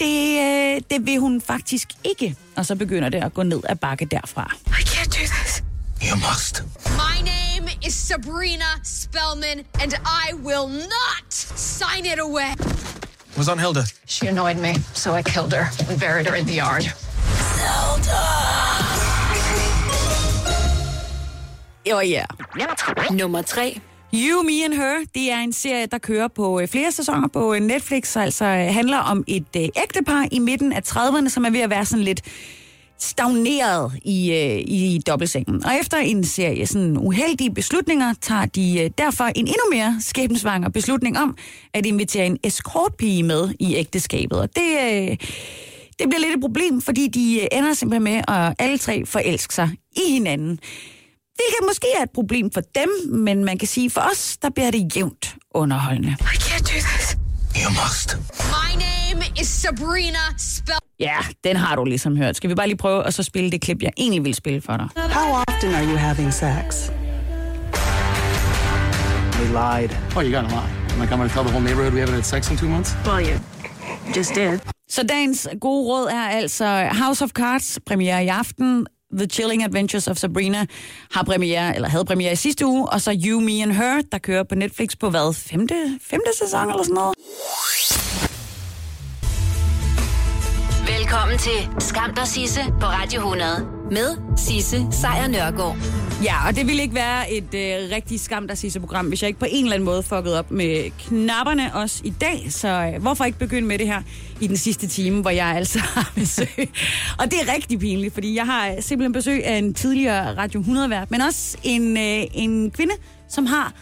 Det, øh, det vil hun faktisk ikke. Og så begynder det at gå ned ad bakke derfra. I can't do this. You must. My name is Sabrina Spellman, and I will not sign it away. Was on Hilda. She annoyed me, so I killed her and buried her in the yard. Jo, ja. Nummer tre. You, Me and Her, det er en serie, der kører på øh, flere sæsoner på øh, Netflix, og altså øh, handler om et ægtepar i midten af 30'erne, som er ved at være sådan lidt stagneret i, øh, i dobbeltsengen. Og efter en serie sådan uheldige beslutninger, tager de øh, derfor en endnu mere skæbensvanger beslutning om at invitere en escortpige med i ægteskabet. Og det, øh, det bliver lidt et problem, fordi de øh, ender simpelthen med at alle tre forelske sig i hinanden. Hvilket måske er et problem for dem, men man kan sige, for os, der bliver det jævnt underholdende. I can't do this. You must. My name is Sabrina Spellman. Ja, den har du ligesom hørt. Skal vi bare lige prøve at så spille det klip, jeg egentlig vil spille for dig? How often are you having sex? We lied. Oh, you gotta lie. Am I coming to tell the whole neighborhood we haven't had sex in two months? Well, you just did. Så dagens gode råd er altså House of Cards, premiere i aften. The Chilling Adventures of Sabrina har premiere, eller havde premiere i sidste uge, og så You, Me and Her, der kører på Netflix på hvad? Femte, femte sæson eller sådan noget? Velkommen til Skam og Sisse på Radio 100 med Sisse Sejr Nørgaard. Ja, og det ville ikke være et øh, rigtig skam, der sidste program, hvis jeg ikke på en eller anden måde fuckede op med knapperne også i dag. Så øh, hvorfor ikke begynde med det her i den sidste time, hvor jeg altså har besøg. og det er rigtig pinligt, fordi jeg har simpelthen besøg af en tidligere Radio 100-vært, men også en, øh, en kvinde, som har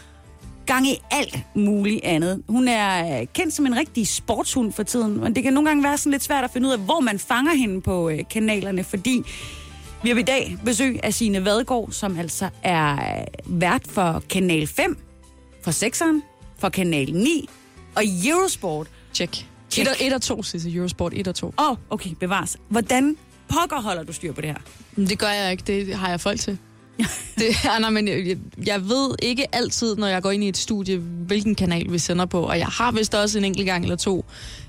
gang i alt muligt andet. Hun er øh, kendt som en rigtig sportshund for tiden, men det kan nogle gange være sådan lidt svært at finde ud af, hvor man fanger hende på øh, kanalerne, fordi vi har i dag besøg af Signe Vadgaard, som altså er øh, vært for Kanal 5, for 6'eren, for Kanal 9 og Eurosport. Check. Check. 1 og 2, Sisse. Eurosport 1 og 2. Åh, oh, okay, bevares. Hvordan pokker holder du styr på det her? Det gør jeg ikke. Det har jeg folk til. det, ja, nej, men jeg, jeg ved ikke altid, når jeg går ind i et studie, hvilken kanal vi sender på. Og jeg har vist også en enkelt gang eller to,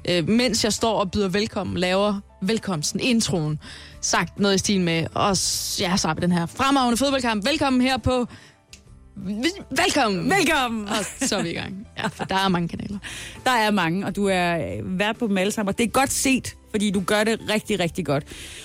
øh, mens jeg står og byder velkommen, laver velkomsten, introen, sagt noget i stil med, og ja, så har vi den her fremragende fodboldkamp. Velkommen her på... Velkommen! Velkommen! Og så er vi i gang. Ja, for der er mange kanaler. Der er mange, og du er øh, vært på dem alle sammen, og det er godt set, fordi du gør det rigtig, rigtig godt.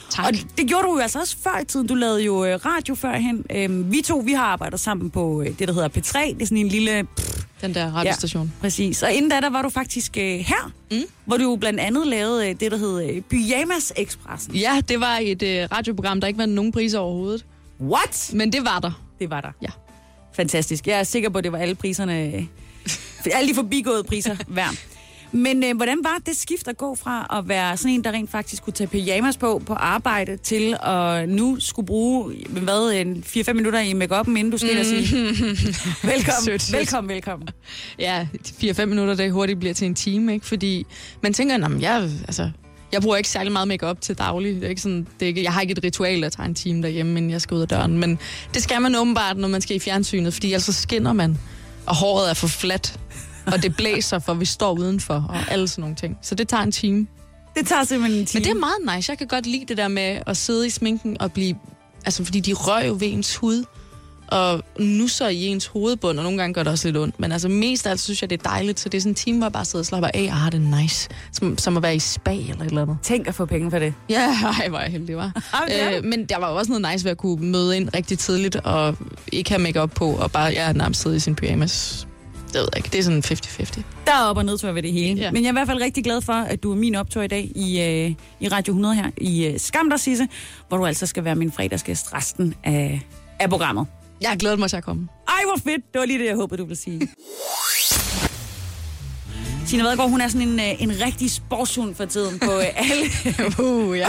Tak. Og det gjorde du jo altså også før i tiden. Du lavede jo øh, radio førhen. Øhm, vi to, vi har arbejdet sammen på øh, det, der hedder P3. Det er sådan en lille... Pff, Den der radiostation. Ja, præcis. Og inden da, der var du faktisk øh, her, mm. hvor du blandt andet lavede øh, det, der hedder øh, Pyjamas Expressen. Ja, det var et øh, radioprogram, der ikke vandt nogen priser overhovedet. What? Men det var der. Det var der. Ja. Fantastisk. Jeg er sikker på, at det var alle priserne... øh, alle de forbigåede priser værd. Men øh, hvordan var det skift at gå fra at være sådan en, der rent faktisk kunne tage pyjamas på på arbejde, til at nu skulle bruge, hvad, en 4-5 minutter i make inden du skal mm. sige, velkommen, Sødt, sødt. velkommen, velkommen. Ja, 4-5 minutter, det hurtigt bliver til en time, ikke? Fordi man tænker, at jeg, altså, jeg bruger ikke særlig meget makeup til daglig. Det er ikke sådan, det er ikke, jeg har ikke et ritual, at tage en time derhjemme, inden jeg skal ud af døren. Men det skal man åbenbart, når man skal i fjernsynet, fordi ellers så skinner man, og håret er for fladt, og det blæser, for vi står udenfor, og alle sådan nogle ting. Så det tager en time. Det tager simpelthen en time. Men det er meget nice. Jeg kan godt lide det der med at sidde i sminken og blive... Altså, fordi de rører jo ved ens hud, og nu så i ens hovedbund, og nogle gange gør det også lidt ondt. Men altså mest af alt synes jeg, det er dejligt, så det er sådan en time, hvor jeg bare sidder og slapper af og har det nice. Som, som at være i spa eller et eller andet. Tænk at få penge for det. Ja, ej, hvor jeg heldig, var. øh, men der var jo også noget nice ved at kunne møde ind rigtig tidligt, og ikke have makeup på, og bare ja, nærmest sidde i sin pyjamas. Det ved jeg ikke. Det er sådan 50-50. Der er op og nedtur ved det hele. Ja. Men jeg er i hvert fald rigtig glad for, at du er min optur i dag i, øh, i Radio 100 her i øh, Skam dig, Sisse, hvor du altså skal være min fredagsgæst resten af, af programmet. Jeg har glædet mig til at komme. Ej, hvor fedt. Det var lige det, jeg håbede, du ville sige. Tina Vadegaard, hun er sådan en, øh, en rigtig sportshund for tiden på øh, alle. uh, ja.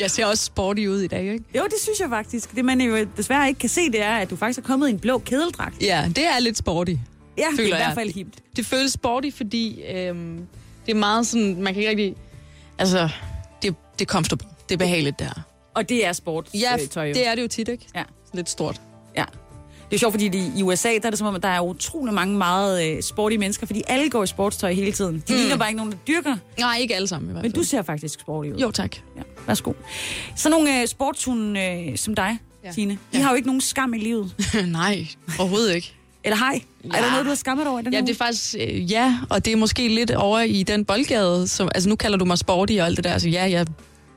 Jeg ser også sporty ud i dag, ikke? Jo, det synes jeg faktisk. Det man jo desværre ikke kan se, det er, at du faktisk er kommet i en blå kædeldragt. Ja, det er lidt sporty. Ja, det er i føler hvert jeg. fald hipt. Det føles sporty, fordi øhm, det er meget sådan, man kan ikke rigtig... Altså, det, det er comfortable. Det er behageligt der. Og det er sport. Ja, øh, tøj, jo. det er det jo tit, ikke? Ja. Lidt stort. Ja. Det er sjovt, fordi de, i USA, der er det som om, at der er utrolig mange meget øh, sportige mennesker, fordi alle går i sportstøj hele tiden. De Mm. ligner bare ikke nogen, der dyrker. Nej, ikke alle sammen i hvert Men fald. du ser faktisk sportig ud. Jo, tak. Ja, værsgo. Så nogle øh, sportshunde øh, som dig, Ja. ja. Tine, de har jo ikke nogen skam i livet. Nej, overhovedet ikke. Eller hej? Ja. Er der noget, du har skammet over i den Ja, det er faktisk, øh, ja, og det er måske lidt over i den boldgade, som, altså nu kalder du mig sporty og alt det der, altså ja, jeg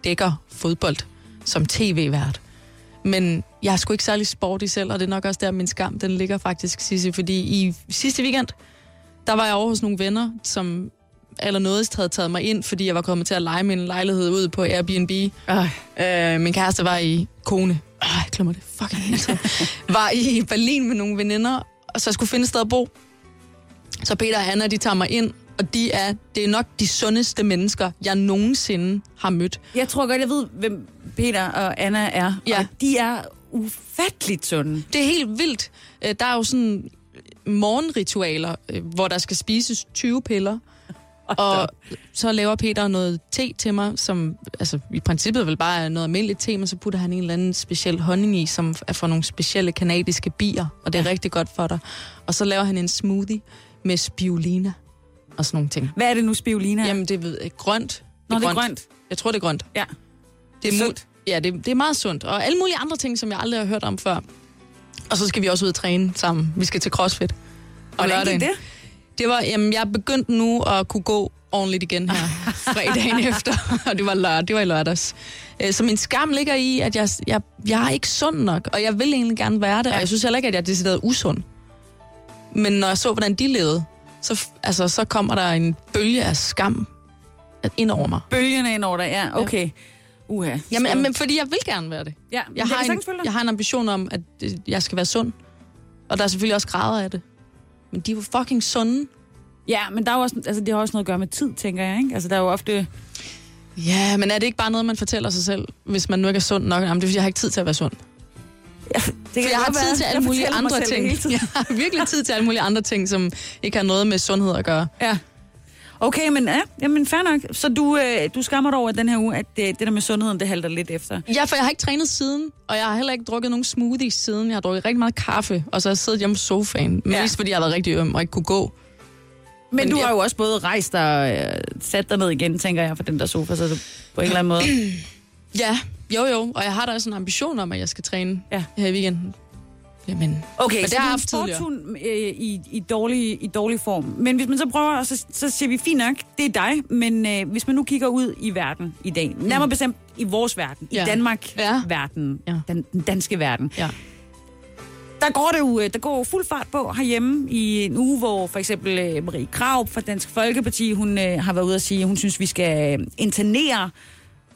dækker fodbold som tv-vært. Men jeg er sgu ikke særlig sporty selv, og det er nok også der, min skam, den ligger faktisk, Sisse, fordi i sidste weekend, der var jeg over hos nogle venner, som allernådigst havde taget mig ind, fordi jeg var kommet til at lege min lejlighed ud på Airbnb. Øh, min kæreste var i kone. Øh, jeg glemmer det fucking var i Berlin med nogle veninder, og så skulle finde et sted at bo. Så Peter og Anna, de tager mig ind, og de er, det er nok de sundeste mennesker, jeg nogensinde har mødt. Jeg tror godt, jeg ved, hvem Peter og Anna er. Ja. Og de er ufatteligt sunde. Det er helt vildt. Øh, Der er jo sådan morgenritualer, øh, hvor der skal spises 20 piller. Og så laver Peter noget te til mig, som altså, i princippet vel bare er noget almindeligt te, men så putter han en eller anden speciel honning i, som er fra nogle specielle kanadiske bier, og det er rigtig godt for dig. Og så laver han en smoothie med spirulina og sådan nogle ting. Hvad er det nu, spirulina? er? Jamen, det ved jeg, grønt. Nå, det er grønt. Jeg tror, det er grønt. Ja. Det er sundt. Ja, det, det er meget sundt. Og alle mulige andre ting, som jeg aldrig har hørt om før. Og så skal vi også ud og træne sammen. Vi skal til CrossFit. Og Hvordan lørdagen. det? Det var, jamen, jeg er begyndt nu at kunne gå ordentligt igen her fredagen efter, og det var, lørdag, det var i lørdags. Øh, Så min skam ligger i, at jeg, jeg, jeg er ikke sund nok, og jeg vil egentlig gerne være det, og jeg synes heller ikke, at jeg er decideret usund. Men når jeg så, hvordan de levede, så, altså, så kommer der en bølge af skam ind over mig. Bølgerne ind over dig, ja, okay. Uha. Jamen, Så- men fordi jeg vil gerne være det. Ja, Jeg har, en, jeg har en ambition om, at øh, jeg skal være sund. Og der er selvfølgelig også grader af det. Men de er jo fucking sunde. Ja, men der er jo også, altså, det har også noget at gøre med tid, tænker jeg. Ikke? Altså, der er jo ofte... Ja, men er det ikke bare noget, man fortæller sig selv, hvis man nu ikke er sund nok? Jamen, det er, fordi jeg har ikke tid til at være sund. Ja, det kan jeg har tid være. til alle mulige andre ting. Jeg har virkelig tid til alle mulige andre ting, som ikke har noget med sundhed at gøre. Ja. Okay, men ja, jamen fair nok. Så du, øh, du skammer dig over den her uge, at det, det der med sundheden, det halter lidt efter. Ja, for jeg har ikke trænet siden, og jeg har heller ikke drukket nogen smoothies siden. Jeg har drukket rigtig meget kaffe, og så har jeg siddet hjemme på sofaen. Ja. Mest fordi jeg har været rigtig øm og ikke kunne gå. Men, Men du jeg- har jo også både rejst og øh, sat dig ned igen, tænker jeg, for den der sofa, så du på en eller anden måde... Ja, jo jo, og jeg har da også en ambition om, at jeg skal træne Ja. her i weekenden. Jamen, Okay, så det har er haft sportshund øh, i, i, dårlig, i dårlig form. Men hvis man så prøver, så, så siger vi, fint nok, det er dig, men øh, hvis man nu kigger ud i verden i dag, nærmere bestemt i vores verden, i Ja. Danmark-verden, Ja. den, den danske verden, Ja. der går det jo, øh, der går jo fuld fart på herhjemme i en uge, hvor for eksempel øh, Marie Krav fra Dansk Folkeparti, hun øh, har været ude at sige, at hun synes, vi skal øh, internere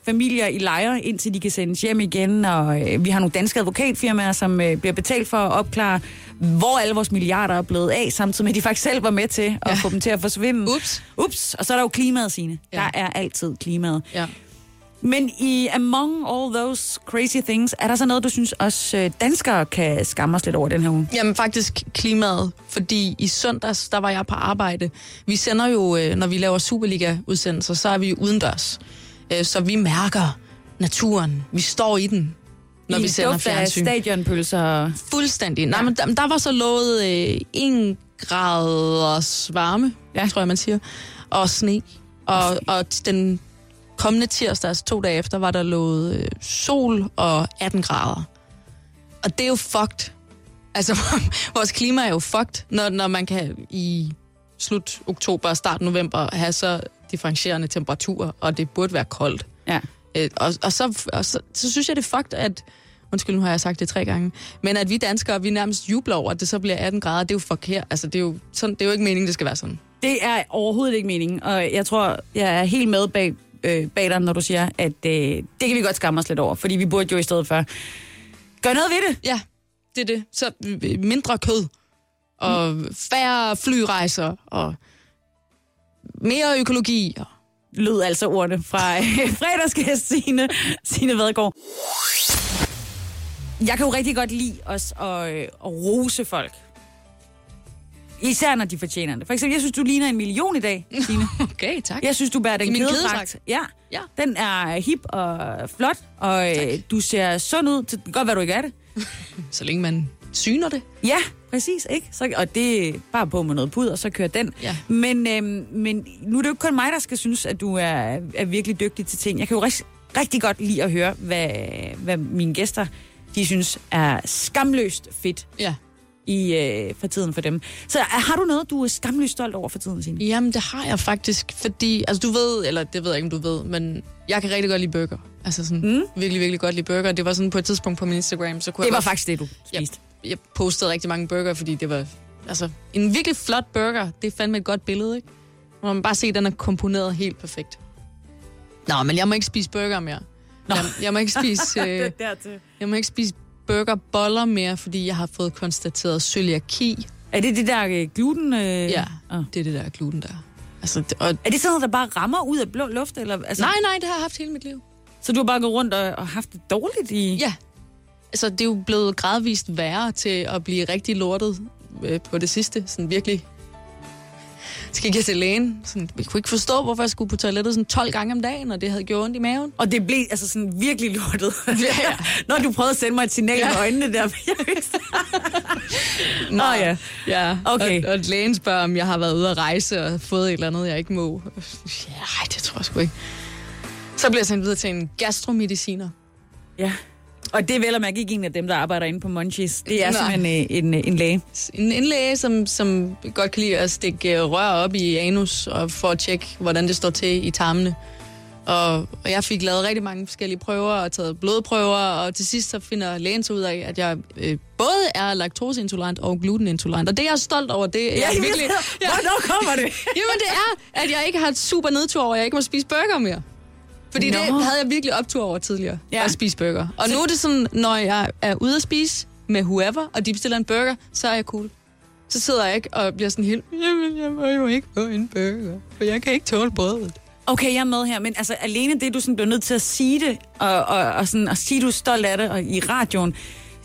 familier i lejre, indtil de kan sendes hjem igen, og øh, vi har nogle danske advokatfirmaer, som øh, bliver betalt for at opklare, hvor alle vores milliarder er blevet af, samtidig med, at de faktisk selv var med til at ja. få dem til at forsvinde. Ups. Ups. Og så er der jo klimaet, Signe. Ja. Der er altid klimaet. Ja. Men i among all those crazy things, er der så noget, du synes også øh, danskere kan skamme os lidt over den her uge? Jamen faktisk klimaet, fordi i søndags, der var jeg på arbejde. Vi sender jo, øh, når vi laver Superliga-udsendelser, så er vi jo udendørs. Øh, Så vi mærker naturen. Vi står i den, når I vi sender fjernsyn. stadionpølser. Fuldstændig. Nej, men der, der var så lovet øh, 1 graders varme, ja. tror jeg, man siger, og sne. Og, og den kommende tirsdag, altså to dage efter, var der lovet øh, sol og 18 grader. Og det er jo fucked. Altså, vores klima er jo fucked, når, når man kan i slut oktober og start november have så differentierende temperaturer, og det burde være koldt. Ja. Øh, og, og, så, og så, så synes jeg, det er fucked, at... Undskyld, nu har jeg sagt det tre gange. Men at vi danskere, vi nærmest jubler over, at det så bliver 18 grader, det er jo forkert. Altså, det er jo, sådan, det er jo ikke meningen, det skal være sådan. Det er overhovedet ikke meningen, og jeg tror, jeg er helt med bag, øh, bag dig, når du siger, at øh, det kan vi godt skamme os lidt over, fordi vi burde jo i stedet for gøre noget ved det. Ja, det er det. Så øh, mindre kød, og færre flyrejser, og mere økologi. Og... Lød altså ordene fra øh, fredagsgæst Signe, Signe Vadegaard. Jeg kan jo rigtig godt lide os at, øh, at rose folk. Især når de fortjener det. For eksempel, jeg synes, du ligner en million i dag, Signe. Okay, tak. Jeg synes, du bærer den kædedragt. Ja. Ja. Den er hip og flot, og øh, du ser sund ud. Det kan godt være, du ikke er det. Så længe man syner det. Ja, præcis. Ikke? Så, og det er bare på med noget puder, så kører den. Ja. Men, øhm, men nu er det jo ikke kun mig, der skal synes, at du er, er virkelig dygtig til ting. Jeg kan jo rigtig, rigtig godt lide at høre, hvad, hvad mine gæster de synes er skamløst fedt Ja. i, øh, for tiden for dem. Så er- har du noget, du er skamløst stolt over for tiden, Signe? Jamen, det har jeg faktisk, fordi, altså du ved, eller det ved jeg ikke, om du ved, men jeg kan rigtig godt lide burger. Altså sådan, mm. virkelig, virkelig godt lide burger. Det var sådan på et tidspunkt på min Instagram, så kunne Det jeg var godt- faktisk det, du spiste. Jeg postede rigtig mange burger, fordi det var, altså, en virkelig flot burger, det er fandme et godt billede, ikke? Hvor man bare se, at den er komponeret helt perfekt. Nå, men jeg må ikke spise burger mere. Nå. Jeg, jeg må ikke spise... Øh, jeg må ikke spise burgerboller mere, fordi jeg har fået konstateret cøliaki. Er det det der øh, gluten? Øh? Ja, Ah. det er det der gluten der. Altså, det, og, Er det sådan noget, der bare rammer ud af blå luft? Eller, altså, nej, nej, det har jeg haft hele mit liv. Så du har bare gået rundt og, og haft det dårligt i... Ja. Altså, det er jo blevet gradvist værre til at blive rigtig lortet øh, på det sidste. Sådan virkelig. Så gik jeg til lægen. Sådan, jeg kunne ikke forstå, hvorfor jeg skulle på toilettet sådan 12 gange om dagen, og det havde gjort ondt i maven. Og det blev altså sådan virkelig lortet. Ja, ja. Når du prøvede at sende mig et signal Ja. med øjnene der. Nå ja. Ja, Okay. Og, og lægen spørger, om jeg har været ude at rejse og fået et eller andet, jeg ikke må. Ja, ej, det tror jeg sgu ikke. Så bliver jeg sendt videre til en gastromediciner. Ja. Og det er vel at mærke ikke en af dem, der arbejder inde på Munchies. Det er Nej. simpelthen øh, en, øh, en læge. En, en læge, som, som godt kan lide at stikke øh, rør op i anus og for at tjekke, hvordan det står til i tarmene. Og, og jeg fik lavet rigtig mange forskellige prøver og taget blodprøver, og til sidst så finder lægen så ud af, at jeg øh, både er laktoseintolerant og glutenintolerant. Og det er jeg stolt over. Det er Ja, jeg virkelig... ved, hvornår kommer det? Jamen det er, at jeg ikke har et super nedtur at jeg ikke må spise burger mere. Fordi Nå. det havde jeg virkelig optur over tidligere, Ja. at spise burger. Og Så- nu er det sådan, når jeg er ude at spise med whoever, og de bestiller en burger, så er jeg cool. Så sidder jeg ikke og bliver sådan helt, jamen jeg må jo ikke få en burger, for jeg kan ikke tåle brødet. Okay, jeg er med her, men altså alene det, du sådan bliver nødt til at sige det, og, og, og, sådan, og sige, du er stolt af det og i radioen,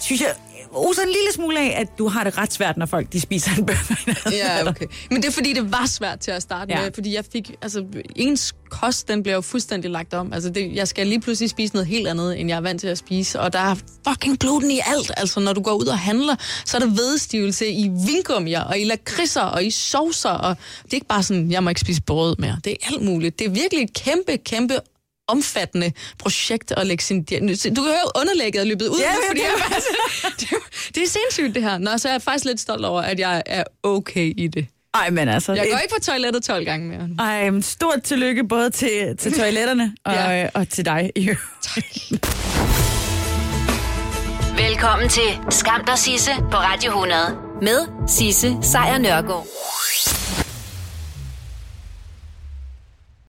synes jeg oser en lille smule af, at du har det ret svært, når folk de spiser en burger. Ja, okay. Men det er fordi, det var svært til at starte Ja. ja. med, fordi jeg fik, altså, ens kost, den bliver jo fuldstændig lagt om. Altså, det, jeg skal lige pludselig spise noget helt andet, end jeg er vant til at spise, og der er fucking gluten i alt. Altså, når du går ud og handler, så er der vedstivelse i vingummier, og i lakridser, og i saucer, og det er ikke bare sådan, jeg må ikke spise brød mere. Det er alt muligt. Det er virkelig et kæmpe, kæmpe omfattende projekt at lægge sin. Du kan høre, underlægget er løbet ud. Ja, nu, fordi det er det, er- det er sindssygt, det her. Nå, så er jeg faktisk lidt stolt over, at jeg er okay i det. Ej, men altså... Jeg går et- ikke på toilettet 12 gange mere. Ej, men stort tillykke både til, til toiletterne og, Ja. og til dig. Jo. Velkommen til Skam dig Sisse på Radio 100 med Sisse Sejr Nørgaard.